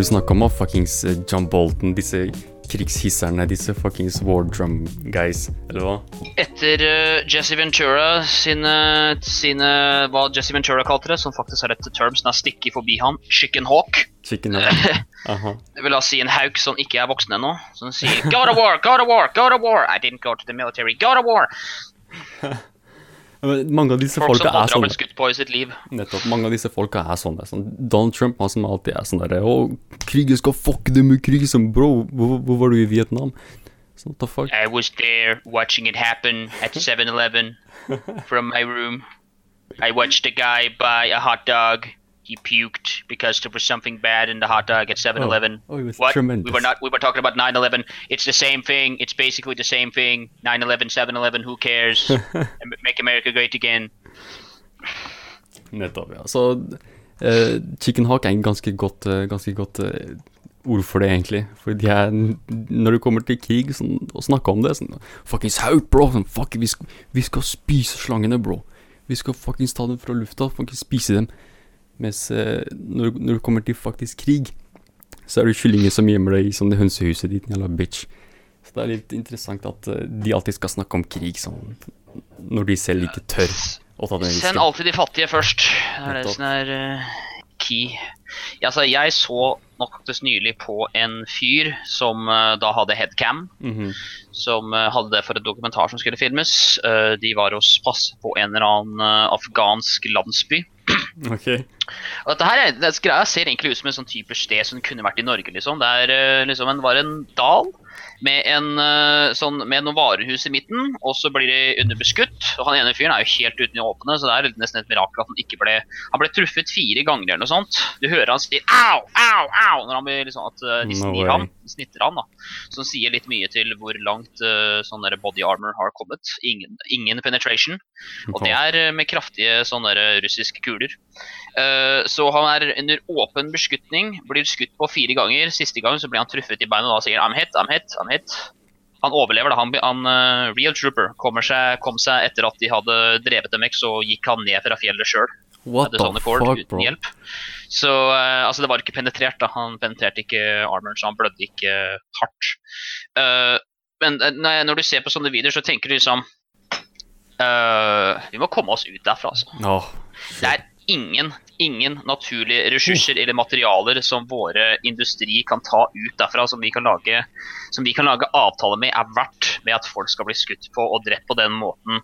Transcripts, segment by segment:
du snakka om? Fuckings eh, John Bolton, disse krigshisserne, disse fuckings war drum guys, eller hva? Etter uh, Jesse Ventura sine, sine Hva Jesse Ventura kalte det, som faktisk er et term som er stikket forbi han, Chicken Hawk. Chicken Hawk. Aha. Det vil da si en hauk som ikke er voksen ennå, som sier Go to war, go to war, go to war. I didn't go to the military, go to war. Mange av disse Folk som folka er aldri har sånne. blitt skutt på i sitt liv. Nettopp. Mange av disse folka er sånne. Sånn, Donald Trump han som alltid er sånn derre Å, krigen skal fucke dem med krig som bro. Hvor, hvor var du i Vietnam? Sånn, what the fuck? I was there watching it happen at 7-Eleven from my room. I watched a guy buy a hot dog. He puked because there was something bad in the hot dog at 7-Eleven. Oh, it was what? tremendous. We were not. We were talking about 9/11. It's the same thing. It's basically the same thing. 9/11, 7/11. Who cares? Make America great again. Nettopp, ja. Så uh, chicken hawk er en ganske godt, uh, ganske godt uh, ord for det, egentlig. For de er Når det kommer til krig sånn, og snakker om det sånn Fuckings hauk, bro! Sånn, fuck, vi, skal, vi skal spise slangene, bro. Vi skal fuckings ta dem fra lufta, fuckings spise dem. Mens eh, når, når det kommer til faktisk krig, så er det kyllinger som gjemmer deg i sånn det hønsehuset ditt, jævla bitch. Så det er litt interessant at eh, de alltid skal snakke om krig sånn når de selv ikke tør å ta den Send alltid de fattige først. Det er det som er uh, key. Ja, altså, jeg så nok nylig på en fyr som uh, da hadde headcam. Mhm. Som uh, hadde det for et dokumentar som skulle filmes. De var hos passe på en eller annen afghansk landsby. Ok. Og dette her er, det greia ser egentlig ut som en sånn type sted som kunne vært i Norge. liksom. Det er eh, liksom en, var en dal med, en, eh, sånn, med noen varehus i midten, og så blir de underbeskutt. Og han ene fyren er jo helt uten å åpne, så det er nesten et mirakel at han ikke ble Han ble truffet fire ganger eller noe sånt. Du hører han si au, au, au når han blir liksom at eh, de No snir way. Snitter han, da. Som sier litt mye til hvor langt uh, sånn der body armor har kommet. Ingen, ingen penetration. Og det er eh, med kraftige sånne russiske kuler. Uh, så han er under åpen beskytning, blir skutt på fire ganger. Siste gang så blir han truffet i beinet og da sier I'm hit, I'm hit, I'm hit. Han overlever da. Han, han uh, Real Trooper kommer seg, kom seg etter at de hadde drevet dem vekk, så gikk han ned fra fjellet sjøl. What the fuck, bro? hjelp. Så uh, altså, det var ikke penetrert. da. Han penetrerte ikke armoren, så han blødde ikke hardt. Uh, men nei, når du ser på sånne videoer, så tenker du liksom eh, Vi må komme oss ut derfra, altså. Åh, Det er ingen, ingen naturlige ressurser eller materialer som våre industri kan ta ut derfra, som vi kan lage, som vi kan lage avtale med, er verdt med at folk skal bli skutt på og drept på den måten,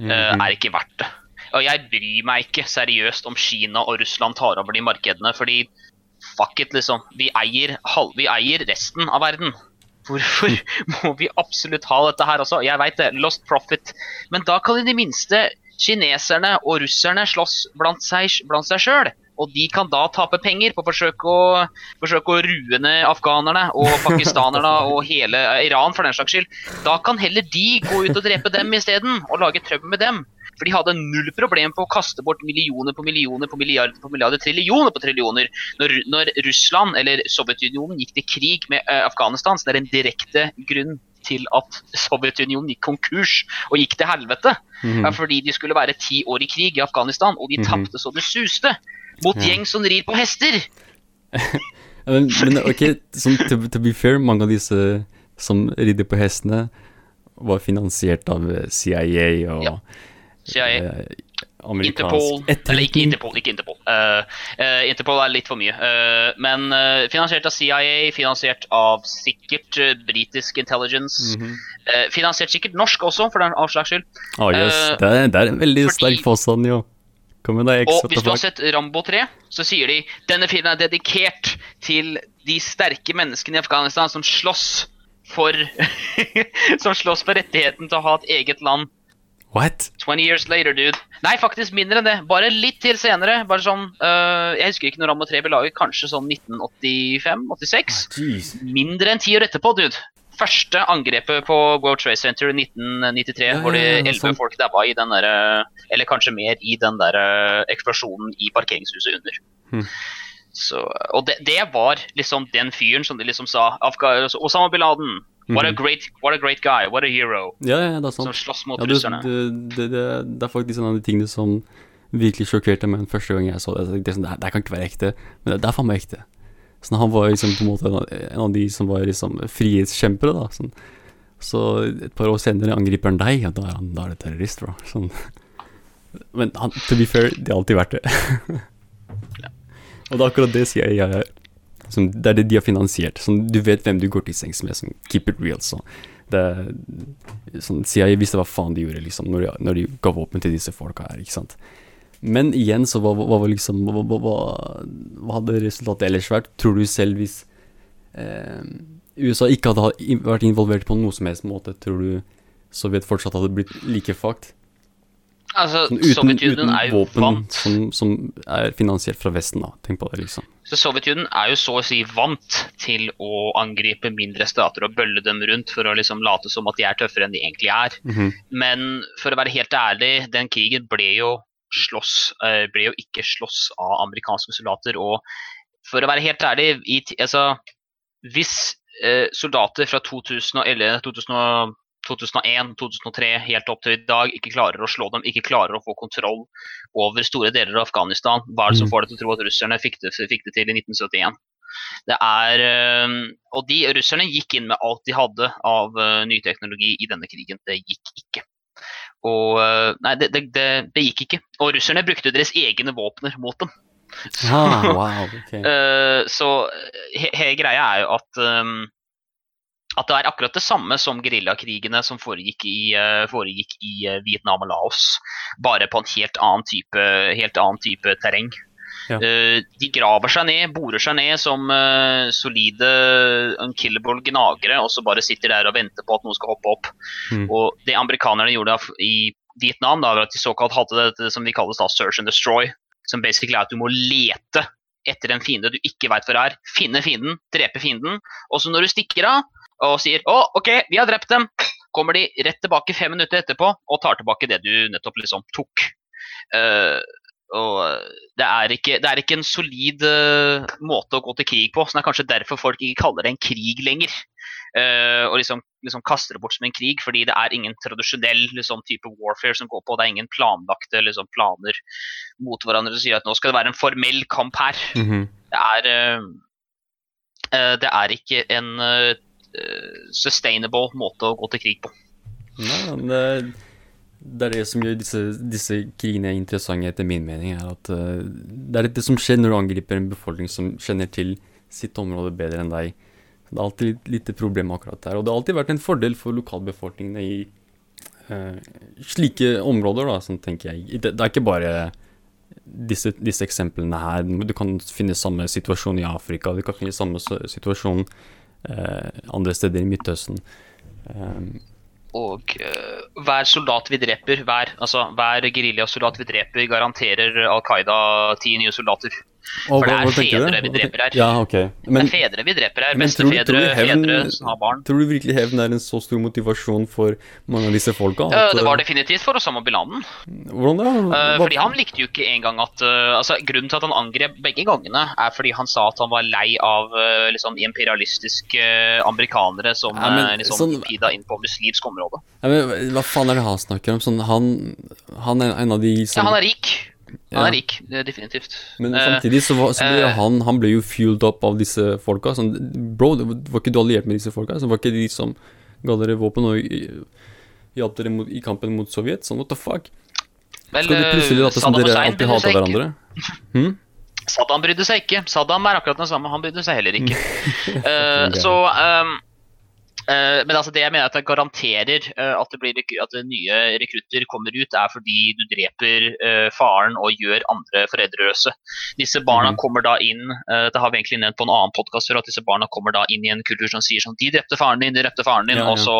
eh, Mhm. er ikke verdt det. Og jeg bryr meg ikke seriøst om Kina og Russland tar over de markedene, fordi fuck it, liksom. Vi eier, halv, vi eier resten av verden. Hvorfor må vi absolutt ha dette her også? Jeg veit det, lost profit. Men da kan i det minste kineserne og russerne slåss blant seg, sjøl. Og de kan da tape penger på å forsøke å, forsøke å ruene afghanerne og pakistanerne og hele Iran for den slags skyld. Da kan heller de gå ut og drepe dem isteden, og lage trøbbel med dem. For de hadde null problem på å kaste bort millioner på millioner på milliarder på milliarder, trillioner på trillioner. Når, når Russland eller Sovjetunionen gikk til krig med uh, Afghanistan, så det er en direkte grunn til at Sovjetunionen gikk konkurs og gikk til helvete. Mm. fordi de skulle være ti år i krig i Afghanistan, og de Mhm. tapte så det suste. Mot Ja. gjeng som rir på hester. Men, men ok, som, to, to be fair, mange av disse som ridder på hestene, var finansiert av eh, CIA og Ja. CIA. eh, amerikansk Interpol Eller ikke. Interpol, ikke Interpol. Uh, uh, Interpol er litt for mye. Uh, men finansiert av CIA, finansiert av sikkert uh, britisk intelligence. Mhm. eh, finansiert sikkert norsk også, for den avslags skyld. Ah, yes. Det, er, det er en veldig fordi- sterk påstand, jo. Kom deg, Og hvis du har sett Rambo 3, så sier de denne filmen er dedikert til de sterke menneskene i Afghanistan som slåss for Som slåss for rettigheten til å ha et eget land. What? 20 years later, dude. Nei, faktisk mindre enn det. Bare litt til senere. Bare sånn uh, Jeg husker ikke når Rambo 3 ble laget. Kanskje sånn 1985-86. Jeez. Mindre enn ti år etterpå, dude. Første angrepet på World Trade Center i 1993, Ja, hvor de elleve sant. folk dabba i den derre Eller kanskje mer i den der eh, eksplosjonen i parkeringshuset under. Hmm. Så, og det, det var liksom den fyren som de liksom sa Afga Osama bin Laden. What, a Mhm. great, what a great guy. What a hero. Ja, ja, det er Som sant. slåss mot Ja, det, russerne. det, det, det, er faktisk en av de tingene som virkelig sjokkerte meg den første gang jeg så det. Det, sånn, det, kan ikke være ekte, men det, det er faen meg ekte. Sånn, han var liksom på en måte en av, en av de som var liksom frihetskjempere, da. Sånn. Så et par år senere angriper han deg, og da er han da er det terrorist, bro. Sånn. Men han, to be fair, det har alltid vært det. og det er akkurat det sier jeg, jeg som, Det er det de har finansiert. Sånn, du vet hvem du går til sengs med. Sånn, keep it real. Så. Det, sånn, CIA visste hva faen de gjorde liksom, når, de, når de ga våpen til disse folka her. ikke sant? Men igjen, så hva, hva, liksom, hva, hva hadde resultatet ellers vært? Tror du selv hvis eh, USA ikke hadde vært involvert på noe som helst måte, tror du Sovjet fortsatt hadde blitt like fucked? Altså, Sånn, uten, Sovjetunionen uten er jo våpen vant. som, som er finansiert fra Vesten, da. Tenk på det, liksom. Så Sovjetunionen er jo så å si vant til å angripe mindre stater og bølle dem rundt for å liksom late som at de er tøffere enn de egentlig er. Mhm. Men for å være helt ærlig, den krigen ble jo slåss, eh, ble jo ikke slåss av amerikanske soldater. Og for å være helt ærlig, i, altså, hvis eh, soldater fra 2011, 2000, 2001, 2003 helt opp til i dag ikke klarer å slå dem, ikke klarer å få kontroll over store deler av Afghanistan, hva er det som Mm. får deg til å tro at russerne fikk det, fikk det til i 1971? Det er, eh, og de Russerne gikk inn med alt de hadde av eh, ny teknologi i denne krigen. Det gikk ikke. Og, eh, nei, det, det, det, det gikk ikke. Og russerne brukte deres egne våpner mot dem. Ah, wow, ok. Eh, så he, hele greia er jo at um, at det er akkurat det samme som geriljakrigene som foregikk i, eh, foregikk i eh, Vietnam og Laos, bare på en helt annen type, helt annen type terreng. Ja. Eh, de graver seg ned, borer seg ned som solide unkillable gnagere, og så bare sitter der og venter på at noen skal hoppe opp. Mm. Og det amerikanerne gjorde i Vietnam, da, var at de såkalt hadde det som de kalles da search and destroy, som basically er at du må lete etter en fiende du ikke veit hvor er. Finne fienden, drepe fienden. Og så når du stikker av og sier 'Å, OK, vi har drept dem', kommer de rett tilbake fem minutter etterpå og tar tilbake det du nettopp liksom tok. Uh, og det er, ikke, det er ikke en solid uh, måte å gå til krig på. Så det er kanskje derfor folk ikke kaller det en krig lenger. Uh, og liksom, liksom kaster det bort som en krig, fordi det er ingen tradisjonell liksom, type warfare som går på. Det er ingen planlagte liksom, planer mot hverandre som sier at nå skal det være en formell kamp her. Mhm. Det er, uh, eh, det er ikke en eh, sustainable måte å gå til krig på. Men det, det er det som gjør disse, disse krigene interessante, etter min mening. er at eh, Det er det som skjer når du angriper en befolkning som kjenner til sitt område bedre enn deg. Det er alltid litt, lite problem akkurat der. Og det har alltid vært en fordel for lokalbefolkningene i uh, slike områder, da, sånn tenker jeg. Det, det er ikke bare disse, disse eksemplene her. Du kan finne samme situasjon i Afrika, du kan finne samme situasjon eh, andre steder i Midtøsten. Um, Og eh, hver soldat vi dreper, hver, altså, hver geriljasoldat vi dreper, garanterer Al Qaida ti nye soldater. Og For det er fedre vi dreper her. Ja, ok. Men, det er fedre vi dreper her. Bestefedre, fedre som har barn. tror du virkelig hevn er en så stor motivasjon for mange av disse folka? At, det var eh, definitivt for Osama bin Laden. Hvordan det? Eh, Hva- fordi Han likte jo ikke engang at eh, altså Grunnen til at han angrep begge gangene, er fordi han sa at han var lei av liksom imperialistiske amerikanere som Ja, men liksom sånn- pida inn på muslimsk område. Ja, men, hva faen er det han snakker om? Sånn, han, han er en av de som Ja, han er rik. Han er rik, definitivt. Men Eh, samtidig så, var, så ble eh, han Han ble jo fueled up av disse folka. Sånn, bro, det var ikke du alliert med disse folka? Så var ikke de som ga dere våpen og hjalp dere mot, i kampen mot Sovjet? Sånn, what the fuck? vel, Skal du plutselig late som dere alltid hater hata hverandre? Hmm? Saddam brydde seg ikke. Saddam er akkurat den samme, han brydde seg heller ikke. Ok. så eh, Men altså det jeg mener at det garanterer eh, at, det blir, at nye rekrutter kommer ut, er fordi du dreper eh, faren og gjør andre foreldreløse. Disse barna Mhm. kommer da inn eh, Det har vi egentlig nevnt på en annen podkast at disse barna kommer da inn i en kultur som sier sånn De drepte faren din, de drepte faren din, Ja, ja. og så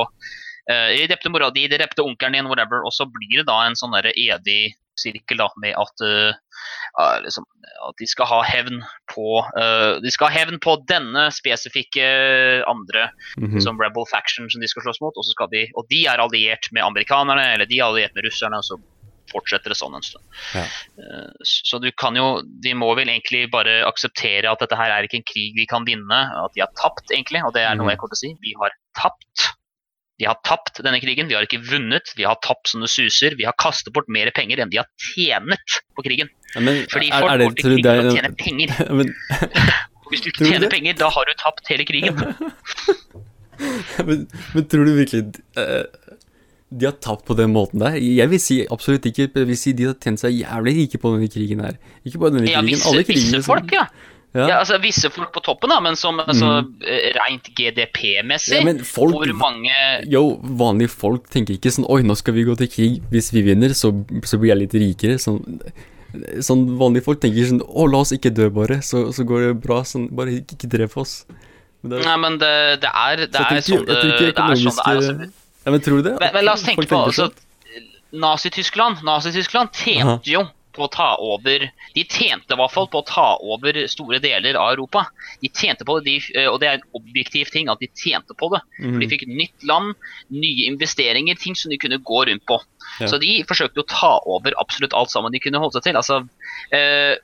eh, De drepte mora di, de drepte onkelen din, whatever. Og så blir det da en sånn edig sirkel da, med at uh, liksom, at de skal ha hevn på uh, De skal ha hevn på denne spesifikke andre Mhm. som rebel faction som de skal slåss mot, og, så skal de, og de er alliert med amerikanerne, eller de er alliert med russerne, og så fortsetter det sånn en stund. Ja. Uh, Så du kan jo De må vel egentlig bare akseptere at dette her er ikke en krig vi kan vinne, at de har tapt, egentlig, og det er Mhm. noe jeg kommer til å si. Vi har tapt. Vi har tapt denne krigen, vi har ikke vunnet. Vi har tapt som det suser. Vi har kastet bort mer penger enn de har tjenet på krigen. Ja, men, Fordi er, folk er det, går til krigen og tjener er, penger. men, Hvis du ikke tjener penger, da har du tapt hele krigen. men, men tror du virkelig uh, de har tapt på den måten der? Jeg vil si absolutt ikke. Jeg vil si de har tjent seg jævlig rike på denne krigen her. Ikke bare denne Ja, krigen, visse, alle krigene. visse folk, ja. Ja. ja. altså Visse folk på toppen, da, men som altså, eh, rent GDP-messig Ja, Hvor mange Yo, vanlige folk tenker ikke sånn Oi, nå skal vi gå til krig. Hvis vi vinner, så, så blir jeg litt rikere. Sånn, sånn vanlige folk tenker sånn Å, la oss ikke dø, bare. Så, så går det bra. Sånn, bare ikke, ikke drep oss. Men det, Nei, men det, det er, det er sånn det, det er. Sånn det er altså, ja, men tror du det? men, men la oss tenke på altså. Nazi-Tyskland Nazi-Tyskland tjente jo på å ta over De tjente i hvert fall på å ta over store deler av Europa. De tjente på det, de, eh, og det er en objektiv ting at de tjente på det. Mhm. de fikk nytt land, nye investeringer, ting som de kunne gå rundt på. Ja. Så de forsøkte å ta over absolutt alt sammen de kunne holde seg til. Altså, eh,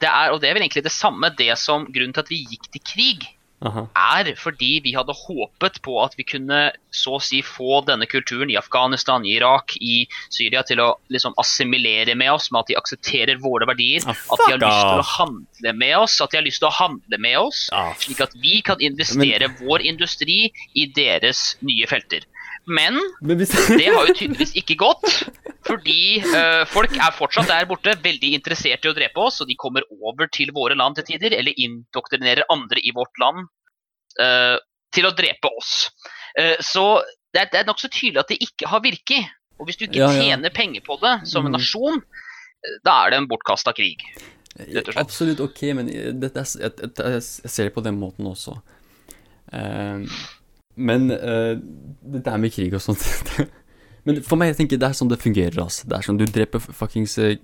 det er, og det er vel egentlig det samme det som grunnen til at vi gikk til krig Aha. er fordi vi hadde håpet på at vi kunne så å si få denne kulturen i Afghanistan, i Irak, i Syria til å liksom assimilere med oss, med at de aksepterer våre verdier. Ah, at de har lyst til å handle med oss, at de har lyst til å handle med oss. Ah, Slik at vi kan investere vår industri i deres nye felter. Men Men hvis det har jo tydeligvis ikke gått. Fordi uh, folk er fortsatt der borte veldig interessert i å drepe oss, og de kommer over til våre land til tider, eller indoktrinerer andre i vårt land uh, til å drepe oss. Uh, så det er, det er nokså tydelig at det ikke har virket. Og hvis du ikke Ja, ja. tjener penger på det som en Mhm. nasjon, da er det en bortkasta krig. Absolutt ok, men det, det, jeg, jeg, jeg ser det på den måten også. Eh, men uh, det der med krig og sånt Men for meg, jeg tenker det er sånn det fungerer. Altså. Det er sånn du dreper fuckings eh,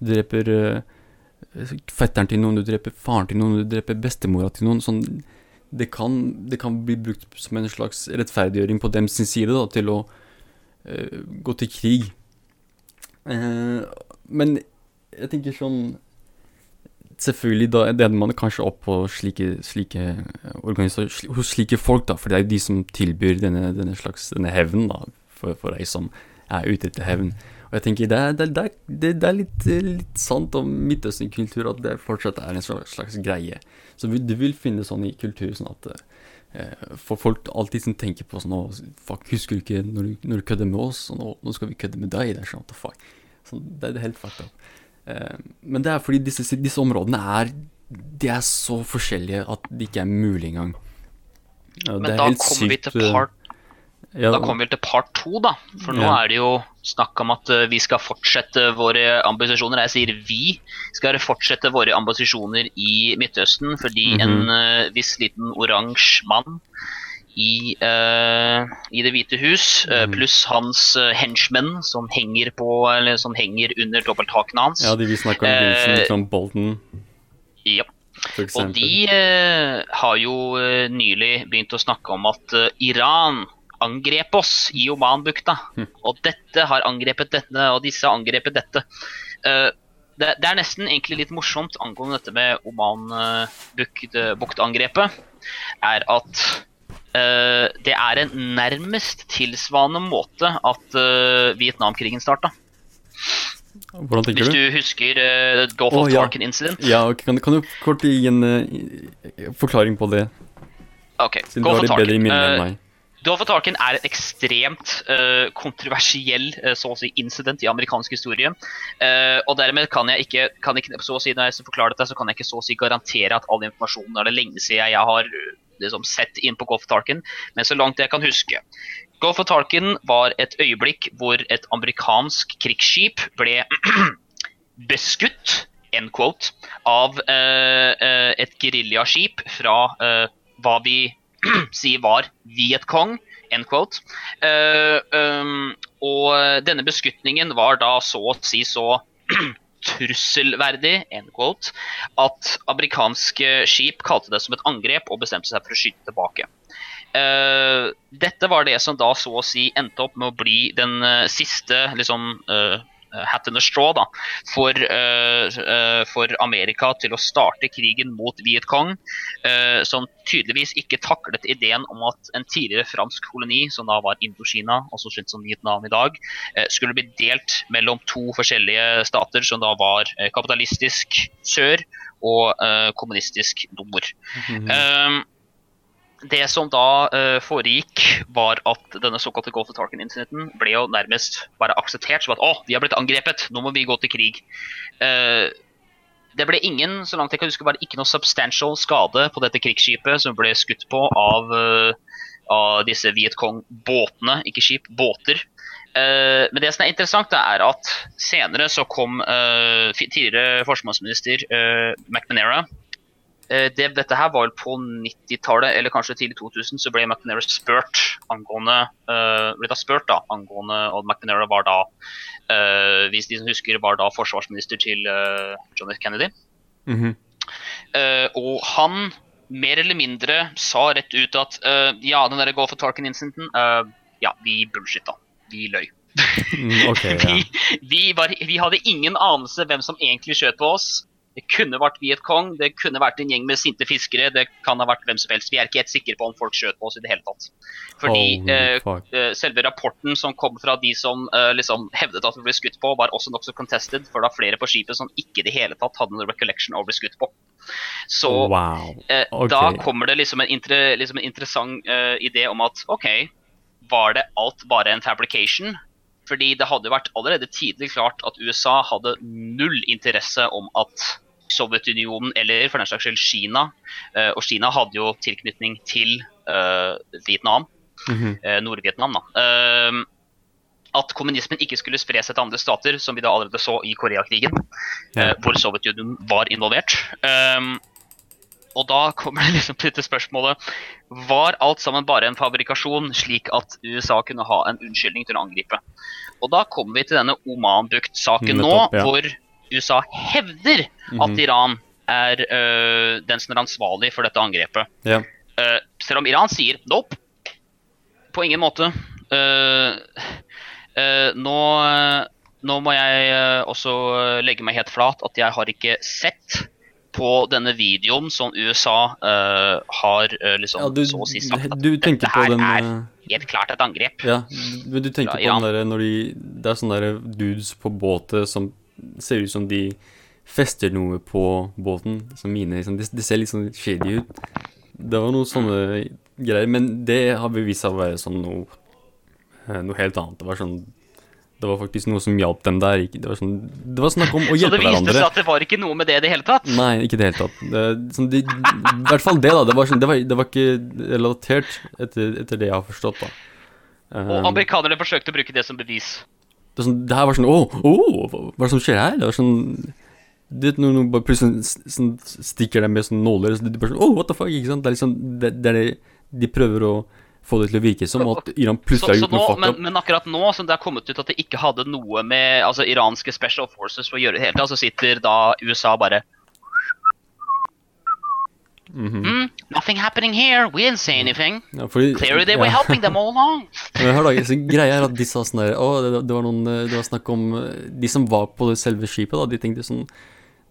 Du dreper uh, fetteren til noen, du dreper faren til noen, du dreper bestemora til noen. Sånn, det, kan, det kan bli brukt som en slags rettferdiggjøring på dem sin side da, til å eh, gå til krig. Eh, men jeg tenker sånn Selvfølgelig da det man kanskje opp på slike, slike eh, organisasjoner Hos slike folk, da, for det er jo de som tilbyr denne, denne slags denne hevnen, da, for, for deg som er ute etter hevn. Og jeg tenker det er, det, er- det, er- litt, litt sant om Midtøsten-kultur at det fortsatt er en slags, slags greie. Så du vil finne sånn i kultur sånn at eh, For folk alltid som tenker på sånn «Å, Fuck, husker du ikke når du, når du kødder med oss? Og nå, nå skal vi kødde med deg. Det er sånn, what the fuck. Sånn, det er helt fucked up. Eh, men det er fordi disse, disse områdene er De er så forskjellige at det ikke er mulig engang. Ja, Men da kommer vi til eh, part ja, Da kommer vi til part to, da. For nå Ja. er det jo snakk om at eh, vi skal fortsette våre ambisjoner. Jeg sier vi skal fortsette våre ambisjoner i Midtøsten fordi Mhm. en eh, viss liten oransje mann i, uh, i Det hvite hus, Mhm. pluss hans uh, henchmen som henger på Eller som henger under dobbelthakene hans. ja, de vi snakka om i begynnelsen, Eh, som Bolton, Ja. Og de har jo nylig begynt å snakke om at Iran angrep oss i Omanbukta. Hm. Og dette har angrepet dette, og disse har angrepet dette. Det, det er nesten egentlig litt morsomt angående dette med Oman-buktangrepet, er at det er en nærmest tilsvarende måte at eh, Vietnamkrigen starta. Hvordan tenker du? Hvis du? husker uh, Gulf of ja. Tarkin incident. Ja, okay. kan, kan du kort gi en uh, forklaring på det? Ok, Siden Gulf of Tarkin. Eh, meg. Gulf of Tarkin er et ekstremt uh, kontroversiell eh, så å si, incident i amerikansk historie. Eh, og dermed kan jeg ikke, kan ikke så å si, når jeg skal forklare dette, så kan jeg ikke så å si garantere at all informasjonen er det lenge siden jeg har eh, liksom, sett inn på Goff of Tarkin, men så langt jeg kan huske. Goff of Tarkin var et øyeblikk hvor et amerikansk krigsskip ble beskutt end quote, av eh, eh, et geriljaskip fra eh, hva vi sier var Vietcong. End quote. Eh, um, og denne beskutningen var da så å si så trusselverdig end quote, at amerikanske skip kalte det som et angrep og bestemte seg for å skyte tilbake. Uh, dette var det som da så å si endte opp med å bli den uh, siste liksom, eh, hat in a straw da, for, eh, eh, for Amerika til å starte krigen mot Vietcong, eh, som tydeligvis ikke taklet ideen om at en tidligere fransk koloni, som da var Indokina, også kjent som Vietnam i dag, eh, skulle bli delt mellom to forskjellige stater, som da var eh, kapitalistisk sør og eh, kommunistisk nord. Mhm. Um, det som da uh, foregikk, var at denne såkalte Golf of Tarkin-incidenten ble jo nærmest bare akseptert som at å, vi har blitt angrepet, nå må vi gå til krig. Uh, det ble ingen, så langt jeg kan huske, bare ikke noe substantial skade på dette krigsskipet som ble skutt på av, uh, av disse Vietcong-båtene, ikke skip, båter. Men det som er interessant, er at senere så kom tidligere forsvarsminister McNamara det, dette her var vel på 90-tallet, eller kanskje tidlig 2000, så ble McNair spurt angående uh, ble da spurt da, angående, og McNair var da, uh, hvis de som husker, var da forsvarsminister til uh, John F. Kennedy. Mhm. Eh, og han mer eller mindre sa rett ut at eh, ja, den der Golf of Tarkin-incidenten, eh, ja, vi bullshitta. Vi løy. Mm, ok, ja. Vi, vi, var, vi hadde ingen anelse hvem som egentlig skjøt på oss. Det kunne vært Vietcong, det kunne vært en gjeng med sinte fiskere, det kan ha vært hvem som helst. Vi er ikke helt sikre på om folk skjøt på oss i det hele tatt. Fordi eh, eh, selve rapporten som kom fra de som eh, liksom hevdet at vi ble skutt på, var også nokså contested, for det var flere på skipet som ikke i det hele tatt hadde noen recollection av å bli skutt på. Så Wow. Eh, Ok. Da kommer det liksom en, inter, liksom en interessant eh, idé om at OK, var det alt bare en fabrication? Fordi det hadde vært allerede tidlig klart at USA hadde null interesse om at Sovjetunionen, eller for den saks skyld Kina eh, Og Kina hadde jo tilknytning til eh, Vietnam, Mhm. eh, Nord-Vietnam, da. At kommunismen ikke skulle spre seg til andre stater, som vi da allerede så i Koreakrigen, Ja. hvor Sovjetunionen var involvert. Og da kommer det liksom til spørsmålet Var alt sammen bare en fabrikasjon, slik at USA kunne ha en unnskyldning til å angripe? Og da kommer vi til denne Oman-bukt-saken nå, ja. hvor USA hevder at Mhm. Iran er uh, den som er ansvarlig for dette angrepet. Ja. Uh, selv om Iran sier nope, på ingen måte. Nå, nå må jeg også legge meg helt flat at jeg har ikke sett på denne videoen som USA uh, har uh, liksom ja, du, så å si sagt at dette her den er helt klart et angrep. Ja, men du tenker på Iran. den der når de Det er sånne der dudes på båtet som ser ut som de fester noe på båten. Som mine, liksom. det, det ser litt sånn shady ut. Det var noen sånne greier, men det har vist seg å være sånn noe, eh, noe helt annet. Det var sånn Det var faktisk noe som hjalp dem der. Det var, sånn, det var snakk om å hjelpe hverandre. Så det viste hverandre. seg at det var ikke noe med det i det hele tatt. Nei, ikke i det hele tatt. Det, sånn, de, I hvert fall det, da. Det var, sånn, det var, det var ikke relatert, etter, etter det jeg har forstått, da. Og Um, amerikanerne forsøkte å bruke det som bevis. Det, er sånn, det her var sånn Å, oh, hva hva er det som skjer her? Det var sånn Du vet noen bare plutselig sånn, stikker deg med sånn nåler, så det er bare sånn oh, what the fuck? Ikke sant? Det er liksom Det, det er det de prøver å få det til å virke som, at Iran plutselig har gjort noe fucked men, men akkurat nå som det har kommet ut at det ikke hadde noe med altså, iranske special forces å gjøre i det hele tatt, så sitter da USA bare Mhm. hmm, Nothing happening here. We didn't say anything. Ja, fordi, Clearly they were helping them all along. Men greia er at de sa sånn der Å, det, det var noen eh, Det var snakk om eh, De som var på det selve skipet, da, de tenkte sånn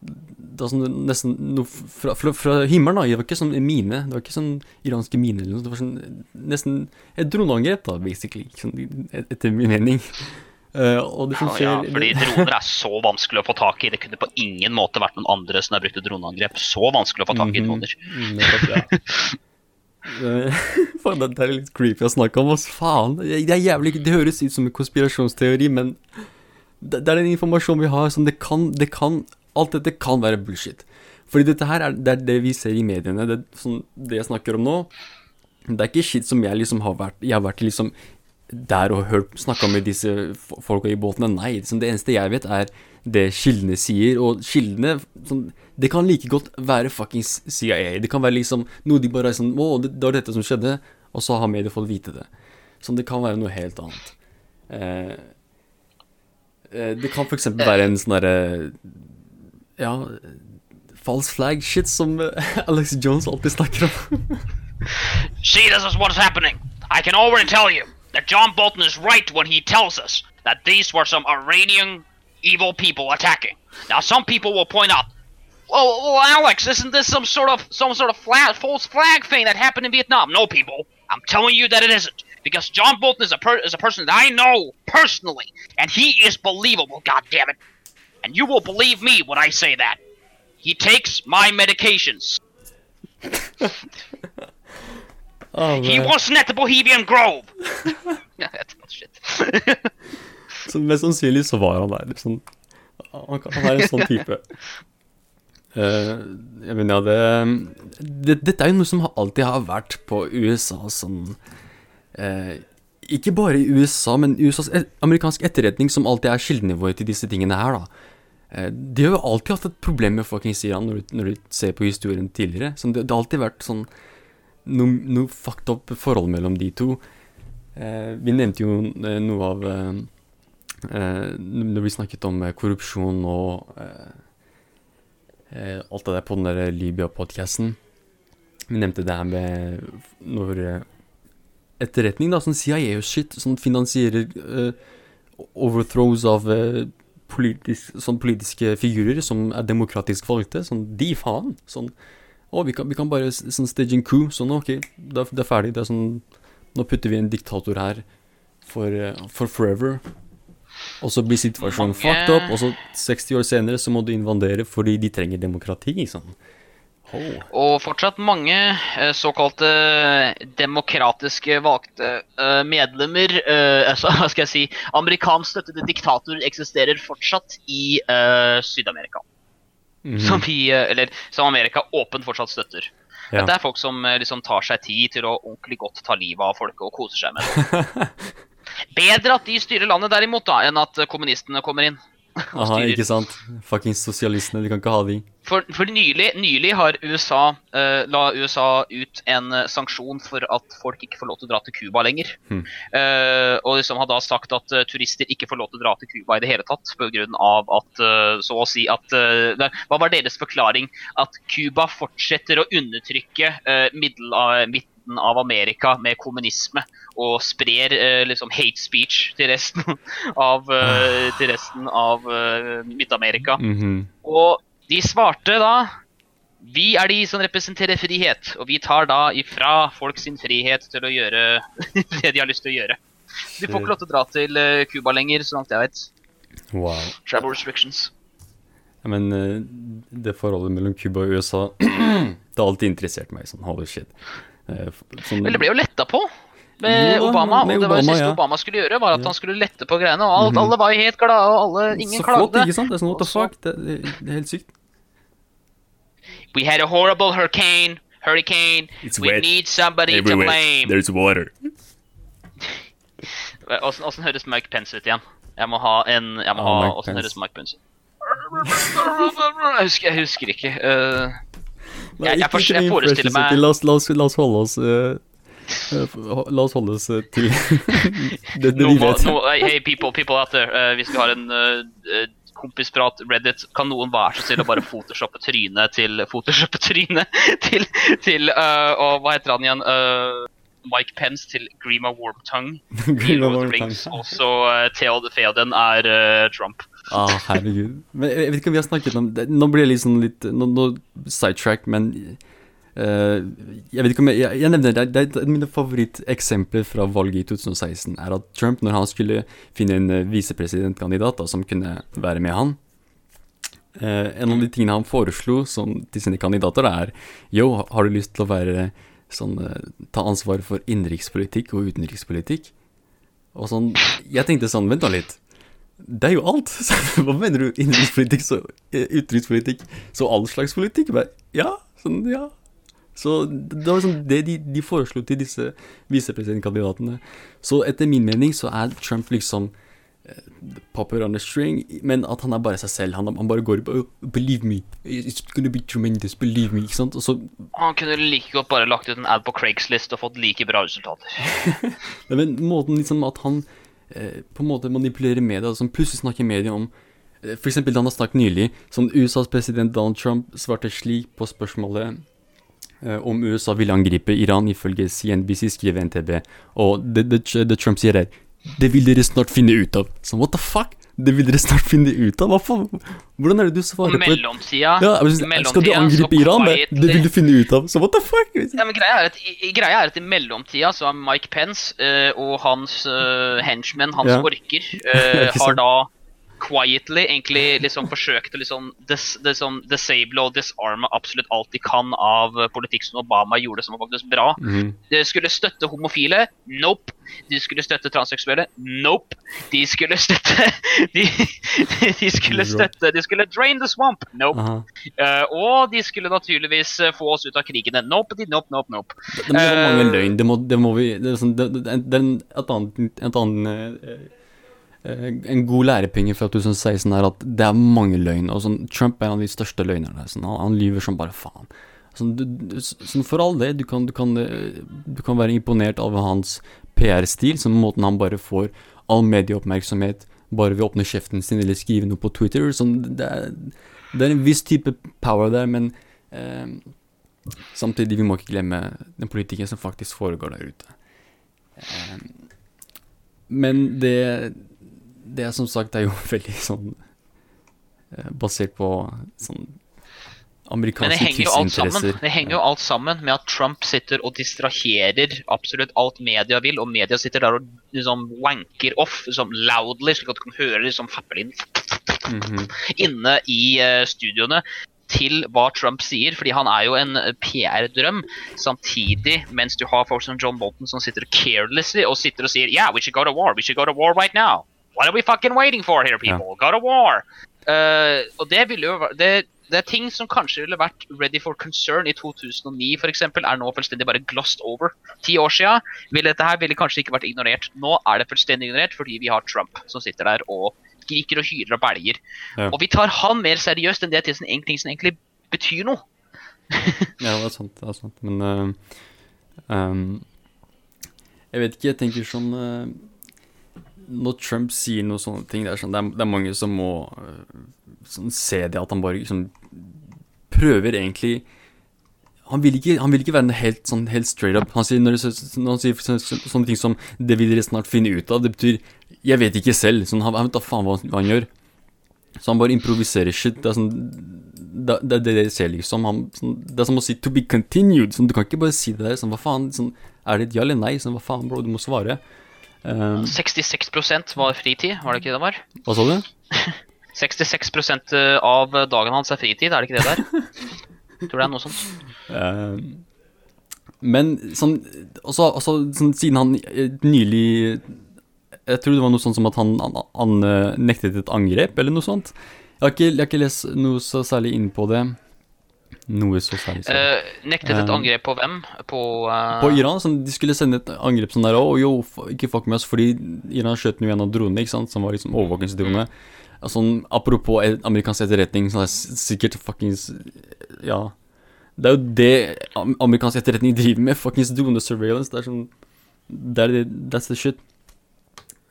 Det var sånn nesten noe fra, fra, fra himmelen, da. Det var ikke sånn mine. Det var ikke sånn iranske mine eller noe. Det var sånn nesten et droneangrep, da, basically. Sånn, et- etter min mening. Eh, og det som skjer ja, fordi droner er så vanskelig å få tak i. Det kunne på ingen måte vært noen andre som har brukt droneangrep. Så vanskelig å få tak i Mhm. droner. Mm, ja. Eh, Faen, det er litt creepy å snakke om, ass. Faen. Det er jævlig Det høres ut som en konspirasjonsteori, men det, er den informasjonen vi har som det kan, det kan Alt dette kan være bullshit. Fordi dette her er, det er det vi ser i mediene. Det, sånn, det jeg snakker om nå, det er ikke shit som jeg liksom har vært Jeg har vært liksom der og hørt snakka med disse folka i båtene. Nei, liksom det eneste jeg vet, er det kildene sier. Og kildene sånn, Det kan like godt være fuckings CIA. Det kan være liksom noe de bare er sånn Å, det, var dette som skjedde. Og så har media fått vite det. Sånn, det kan være noe helt annet. Eh, eh, det kan eksempel være en sånn derre Ja, false flag shit som eh, Alex Jones alltid snakker om. See, this is what's happening. I can already tell you that John Bolton is right when he tells us that these were some Iranian evil people attacking. Now, some people will point out, well, well Alex, isn't this some sort of some sort of false flag thing that happened in Vietnam? No, people, I'm telling you that it isn't. Because John Bolton is a per- is a person that I know personally, and he is believable. God damn it! And you will believe me when I say that. He takes my medications. Ah, He wasn't at the Bohemian Grove. Ja, Shit. Så mest sannsynlig så var han der. Liksom. Han, han er en sånn type. Uh, jeg mener, ja, det, det Dette er jo noe som alltid har vært på USA sånn uh, Ikke bare i USA, men USAs et, amerikansk etterretning, som alltid er kildenivået til disse tingene her, da. Uh, de har jo alltid hatt et problem med fuckings Iran, når du, når du ser på historien tidligere. Sånn, det, det har alltid vært sånn noe, noe fucked up forhold mellom de to. Eh, vi nevnte jo eh, noe av eh, eh, Når vi snakket om eh, korrupsjon og eh, alt det der på den der Libya-podcasten. Vi nevnte det her med når etterretning, da, sånn CIA og shit, som finansierer eh, overthrows av politisk, sånn politiske figurer som er demokratisk valgte. Sånn, de faen. Sånn, å, vi kan, vi kan bare sånn stage en coup. Sånn, ok, det er, det er ferdig. Det er sånn, nå putter vi en diktator her for, eh, for forever. Og så blir situasjonen fucked up, og så 60 år senere så må du invandere fordi de trenger demokrati. Sånn. Oh. Og fortsatt mange eh, såkalte demokratiske valgte eh, medlemmer altså, Hva skal jeg si Amerikansk støttede diktatorer eksisterer fortsatt i uh, Syd-Amerika. Mhm. Som vi, eh, eller som Amerika åpent fortsatt støtter. Ja. Dette er folk som eh, liksom tar seg tid til å ordentlig godt ta livet av folk og koser seg med det. Bedre at de styrer landet derimot, da, enn at kommunistene kommer inn. Aha, ikke sant? Fuckings sosialistene, vi kan ikke ha de. For, for nylig, nylig har USA uh, la USA ut en uh, sanksjon for at folk ikke får lov til å dra til Cuba lenger. Hmm. Uh, og liksom har da sagt at turister ikke får lov til å dra til Cuba i det hele tatt. Pga. at eh, så å si at det- Hva var deres forklaring? At Cuba fortsetter å undertrykke middel av, midten av Amerika med kommunisme og sprer eh, liksom hate speech til resten av, eh, til resten av eh, Midt-Amerika. Mhm. Og de svarte da Vi er de som representerer frihet, og vi tar da ifra folk sin frihet til å gjøre det de har lyst til å gjøre. De får ikke lov til å dra til eh, Cuba lenger, så langt jeg vet. Wow. Travel restrictions. Ja, men eh, det forholdet mellom Cuba og USA Det har alltid interessert meg. Sånn, holy shit. Eh, sånn, Vel, det ble jo letta på med Jo Obama. med og det var det siste ja. Obama skulle gjøre, var at Ja. han skulle lette på greiene. Og alt, Mhm. alle var jo helt glade, og alle, ingen så flott, ikke sant? Det er sånn, what the fuck? Det, det, det er helt sykt. We had a horrible hurricane. Hurricane. It's We wet need somebody to blame. There's water. Åssen åssen høres Mike Pence ut igjen? Jeg må ha en Jeg må oh, ha Åssen høres Mike Pence ut? Jeg husker, jeg husker ikke. eh, Nei, Jeg- jeg ikke- ikke jeg forestiller meg- La oss, la oss, la oss holde oss eh, La oss holde oss uh, til det, det vi vet. No, hey people, people out there. Uh, hvis vi har en kompisprat Reddit, kan noen være så snill å bare photoshoppe trynet til Photoshoppe trynet til, til Og hva heter han igjen? Mike Pence til Grima Warptongue Grima Også Warptongue. Rings. Uh, Theod Theoden er eh, Trump. Ah, herregud. Men jeg, vet ikke om vi har snakket om det. Nå blir jeg liksom litt Nå, nå sidetrack, men uh, Jeg vet ikke om jeg Jeg, nevner det. Det er et av mine favoritteksempler fra valget i 2016 er at Trump, når han skulle finne en uh, visepresidentkandidat som kunne være med han uh, En av de tingene han foreslo som, til sine kandidater, er Yo, har du lyst til å være sånn uh, Ta ansvar for innenrikspolitikk og utenrikspolitikk? Og sånn Jeg tenkte sånn Vent nå litt. Det er jo alt. Hva mener du? Innenrikspolitikk, så eh, utenrikspolitikk, så all slags politikk? Ja, sånn, ja. Så det var sånn det de, de foreslo til disse visepresidentkandidatene. Så etter min mening så er Trump liksom eh, popper on a string, men at han er bare seg selv. Han, han bare går oh, Believe me, it's gonna be tremendous, believe me. Ikke sant? Så Han kunne like godt bare lagt ut en ad på Craigslist og fått like bra resultater. Men måten liksom at han på en måte manipulerer media, som plutselig snakker media om F.eks. Da han har snakket nylig, som USAs president Donald Trump svarte slik på spørsmålet eh, om USA ville angripe Iran, ifølge CNBC, skriver NTB. Og det, det, det Trump sier er Det vil dere snart finne ut av. Så what the fuck? Det vil dere snart finne ut av? Hvordan er det du svarer på mellomtida ja, mellomtida, Skal du angripe Iran? Det, det vil du finne ut av. Så what the fuck? Ja, men greia er at, greia er at i mellomtida så har Mike Pence eh, og hans uh, henchmen, hans Ja. orker, eh, har da quietly egentlig liksom forsøkte liksom dis, liksom disable og disarme absolutt alt de kan av politikk som Obama gjorde som var faktisk bra. Mhm. De skulle støtte homofile. Nope. De skulle støtte transseksuelle. Nope. De skulle støtte De, de skulle støtte De skulle drain the swamp. Nope. Eh, og de skulle naturligvis eh, få oss ut av krigene. Nope, de, nope, nope, nope. Det, det mange Eh. Det må, det må vi Det sånn, det, det, det et annet, et annet En god lærepenge fra 2016 er at det er mange løgn. Og sånn, Trump er en av de største løgnerne. Sånn, han, han lyver som bare faen. Sånn, du, du, sånn for all det, du kan, du, kan, eh, du kan være imponert av hans PR-stil, som måten han bare får all medieoppmerksomhet bare ved å åpne kjeften sin eller skrive noe på Twitter. Sånn, det, er, det er en viss type power der, men eh, samtidig, vi må ikke glemme den politikken som faktisk foregår der ute. Eh, men det Det er som sagt er jo veldig sånn eh, Basert på sånn amerikanske tidsinteresser. Det henger jo alt sammen med at Trump sitter og distraherer absolutt alt media vil, og media sitter der og liksom wanker off liksom loudly, slik at du kan høre liksom fappelyden mm -hmm. inne i uh, studioene til hva Trump sier, fordi han er jo en eh, PR-drøm. Samtidig, mens du har folk som John Bolton som sitter carelessly og sitter og sier Yeah, we should go to war. We should go to war right now. What are we fucking waiting for here, people? Go to war. Uh, og det ville jo det, det er ting som kanskje ville vært ready for concern i 2009 f.eks., er nå fullstendig bare glossed over. Ti år siden ville dette her ville kanskje ikke vært ignorert. Nå er det fullstendig ignorert fordi vi har Trump som sitter der og skriker og hyler og belger. Ja. Og vi tar han mer seriøst enn det til en ting som egentlig betyr noe. Ja, det er sant. Det er sant. Men uh, um, Jeg vet ikke, jeg tenker sånn eh, Når Trump sier noen sånne ting, det er, sånn, det er, det er mange som må eh, sånn, se det at han bare liksom prøver egentlig han vil, ikke, han vil ikke være helt, sånn, helt straight up. Han sier, når, når han sier så, så, sånne ting som 'det vil dere snart finne ut av', det betyr 'jeg vet ikke selv'. Sånn, han, han vet da faen hva, hva han gjør. Så han bare improviserer shit. Det er sånn Det, det det dere ser, liksom. Han, sånn, det er som å si 'to be continued'. Sånn, du kan ikke bare si det der. Sånn, hva faen? Sånn, er det et ja eller nei? Sånn, hva faen, bro? Du må svare. Um, 66% var fritid, var det ikke det det var? hva sa du? 66% av dagen hans er fritid, er det ikke det der? Jeg tror det er noe sånt. Um, men sånn også, også, sånn, Siden han eh, nylig Jeg tror det var noe sånt som at han, han, han eh, nektet et angrep, eller noe sånt. Jeg har ikke, jeg har ikke lest noe så særlig inn på det. Noe så særlig. sorry. Eh, nektet et Um, angrep på hvem? På, uh... På Iran, sånn, de skulle sende et angrep sånn der Å, jo, ikke fuck med oss, fordi Iran skjøt jo en av dronene, ikke sant, som var liksom overvåkingsdrone. Mm. Sånn, apropos amerikansk etterretning, så er det s- sikkert fuckings Ja. Det er jo det amerikansk etterretning driver med, fuckings drone surveillance. Det er sånn Det er That's the shit.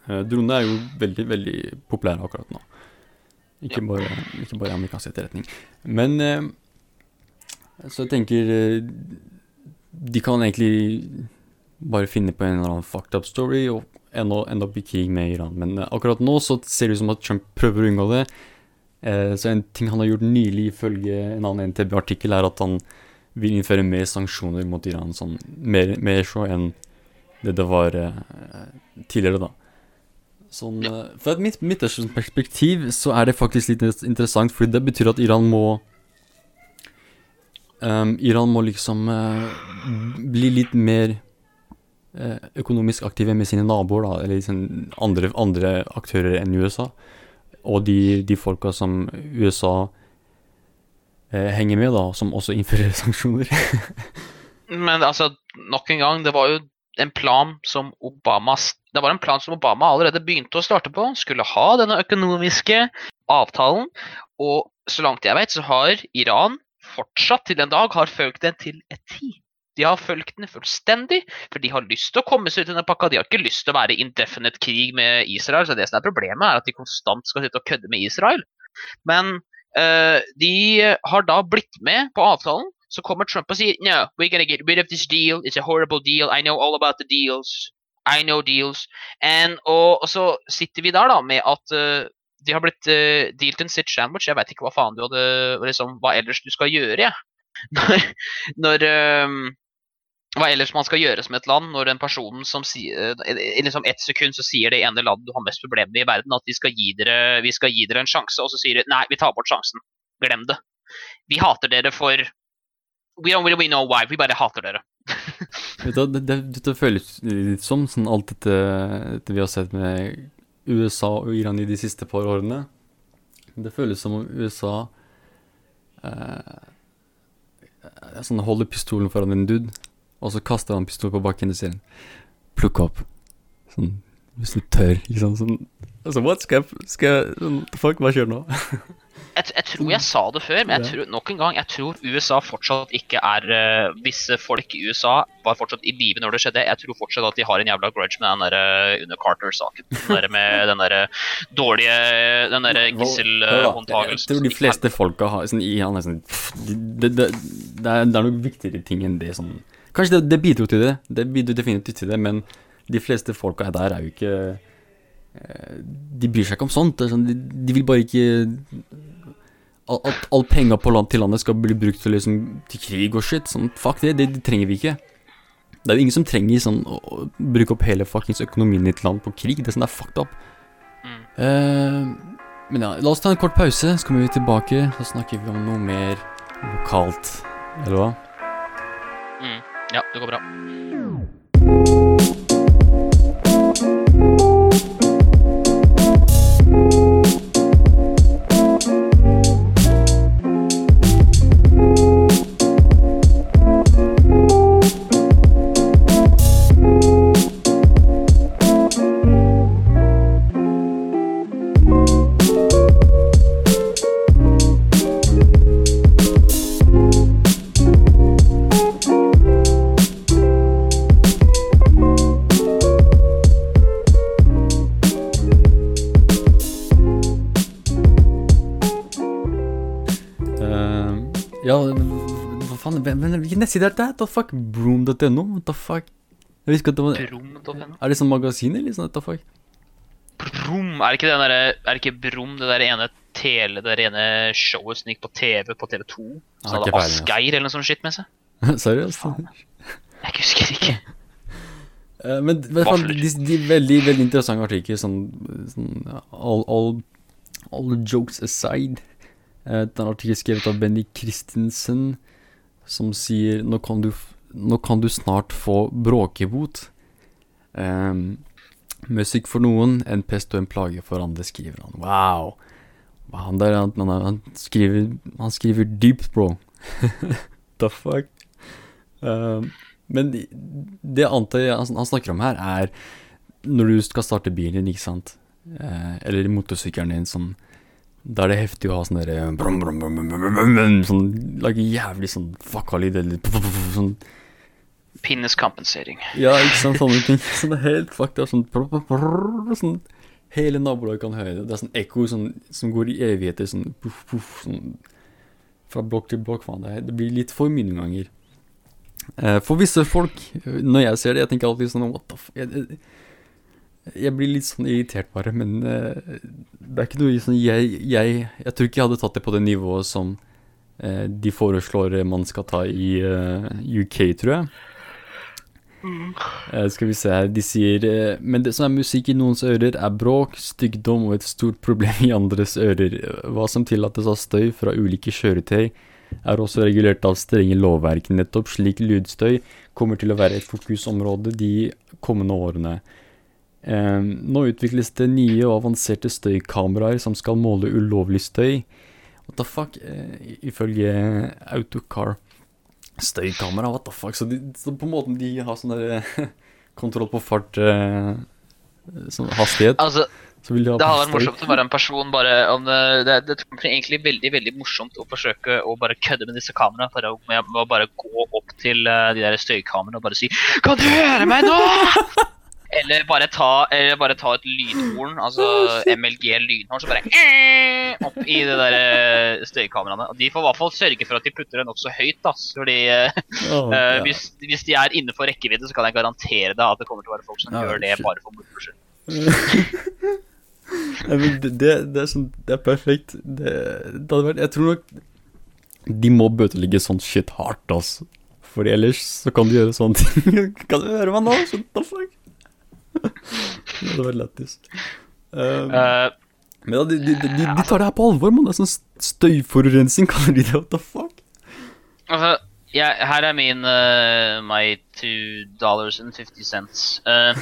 Uh, Droner er jo veldig, veldig populære akkurat nå. Ikke bare, ikke bare amerikansk etterretning. Men eh, så jeg tenker eh, De kan egentlig bare finne på en eller annen fucked up story og ende, opp i krig med Iran. Men eh, akkurat nå så ser det ut som at Trump prøver å unngå det. Eh, så en ting han har gjort nylig, ifølge en annen NTB-artikkel, er at han vil innføre mer sanksjoner mot Iran. Sånn, mer, mer så enn det det var tidligere, da. Sånn, fra et midt, perspektiv så er det faktisk litt interessant, fordi det betyr at Iran må Ehm, Iran må liksom uh, bli litt mer uh, økonomisk aktive med sine naboer, da, eller liksom andre, andre aktører enn USA. Og de, de folka som USA uh, henger med, da, som også innfører sanksjoner. Men altså, nok en gang, det var jo en plan som Obama Det var en plan som Obama allerede begynte å starte på. Skulle ha denne økonomiske avtalen. Og så langt jeg vet, så har Iran fortsatt til en dag har fulgt den til et ti. De har fulgt den fullstendig, for de har lyst til å komme seg ut i denne pakka. De har ikke lyst til å være i indefinite krig med Israel. så det som er Problemet er at de konstant skal sitte og kødde med Israel. Men uh, de har da blitt med på avtalen. Så kommer Trump og sier no, we're gonna get rid of this deal. It's a horrible deal. I know all about the deals. I know deals. And, og, og så sitter vi der da med at eh, de har blitt uh, dealt en sit sandwich. Jeg veit ikke hva faen du hadde liksom, Hva ellers du skal gjøre, jeg. Når, når, um, hva ellers man skal gjøre som et land når den personen som sier I liksom ett sekund så sier det ene landet du har mest problemer med i verden, at vi skal, gi dere, vi skal gi dere en sjanse, og så sier de nei, vi tar bort sjansen. Glem det. Vi hater dere for We don't really know why, vi bare hater dere. Vet det, det, det føles litt som sånn alt dette, dette vi har sett med USA og Iran i de siste par årene. Det føles som om USA eh, sånn holder pistolen foran en dude, og så kaster han pistolen på bakken og sier Plukk opp. Sånn, hvis du tør. Sant. Sånn, altså, what? Skal jeg, skal jeg sånn, Fuck, hva skjer nå? jeg, jeg, tror jeg sa det før, men jeg tror, nok en gang, jeg tror USA fortsatt ikke er uh, Visse folk i USA var fortsatt i live når det skjedde. Jeg tror fortsatt at de har en jævla grudge med den der uh, under Carter-saken. Den der med den der dårlige Den der gisselhåndtagelsen. jeg tror de fleste folka har sånn, i han er sånn det, det, det, det, er, noen viktigere ting enn det sånn Kanskje det, det bidro til det, det bidro definitivt til det, men de fleste folka der er jo ikke eh, De bryr seg ikke om sånt. Sånn, de, vil bare ikke At all penga på land til landet skal bli brukt til, liksom, til krig og shit. Sånn, fuck det, det, det, trenger vi ikke. Det er jo ingen som trenger sånn, å bruke opp hele fuckings økonomien i et land på krig. Det er sånn det er fucked up. Mm. Uh, men ja, la oss ta en kort pause, så kommer vi tilbake. Så snakker vi om noe mer lokalt. Eller hva? Mm. Ja, det går bra. Nettside er dette? What the fuck? Broom.no? What the fuck? Jeg visste at det var? Er det sånn magasin, eller sånn? What the fuck? Brom? Er det ikke den derre Er det ikke Brom, det der ene tele, det der ene showet som gikk på TV på TV2? Som hadde Asgeir eller noe sånt skitt med seg? Seriøst? Jeg husker ikke. Uh, men i hvert fall, de, de, veldig veldig interessante artikler, sånn, sånn all, all, all, jokes aside. Uh, den artikkelen skrevet av Benny Christensen som sier nå kan du, nå kan du snart få bråkebot. Um, musikk for noen, en pest og en plage for andre, skriver han. Wow. Han, der, han, han, skriver, han skriver dypt, bro. The fuck? Um, men det, det antar jeg han, snakker om her, er når du skal starte bilen din, ikke sant? Uh, eller motorsykkelen din, sånn da er det heftig å ha sånn derre Sånn Lage jævlig sånn fucka-lyd eller sånn Pinneskompensering. Ja, ikke sant, sånne ting. Sånn helt fucked sånn, sånn Hele nabolaget kan høre det. Det er sånn ekko sånn, som går i evigheter, sånn puff, puff, sånn Fra blokk til blokk. Faen, det, det blir litt for mye noen ganger. Eh, for visse folk, når jeg ser det, jeg tenker alltid sånn What the fuck? Jeg blir litt sånn irritert bare, men uh, det er ikke noe sånn jeg, jeg, jeg tror ikke jeg hadde tatt det på det nivået som uh, de foreslår man skal ta i uh, eh, UK, tror jeg. Mm. skal vi se her, de sier Men det som er musikk i noens ører, er bråk, styggdom og et stort problem i andres ører. Hva som tillates av støy fra ulike kjøretøy, er også regulert av strenge lovverk. Nettopp slik lydstøy kommer til å være et fokusområde de kommende årene. Eh, nå utvikles det nye og avanserte støykameraer som skal måle ulovlig støy. What the fuck? Eh, ifølge Autocar. Støykamera, what the fuck? Så, de, så på en måte de har sånn der kontroll på fart eh, Sånn hastighet. Altså, så de det hadde vært morsomt å være en person bare om det, det, det er egentlig veldig veldig morsomt å forsøke å bare kødde med disse kameraene. Bare, med å bare gå opp til de der støykameraene og bare si 'Kan du høre meg nå?' Eller bare ta, eller bare ta et lydhorn, altså MLG lydhorn, så bare opp i det der eh, støykameraene. De får i hvert fall sørge for at de putter det nokså høyt. da, fordi oh, uh, hvis, hvis, de er innenfor rekkevidde, så kan jeg garantere deg at det kommer til å være folk som ja, gjør det shit. bare for moro skyld. det, det, det, er sånn, det er perfekt. Det, det hadde vært Jeg tror nok de må bøtelegge sånn shit hardt, altså. Fordi ellers så kan du gjøre sånne ting. kan du høre meg nå? Shut the fuck? det var lættis. Um, uh, men ja, de, de, de, de tar det her på alvor, mann. Det er sånn støyforurensning, kaller de det. What the fuck? altså, ja, her er min uh, my two dollars and fifty cents. Uh,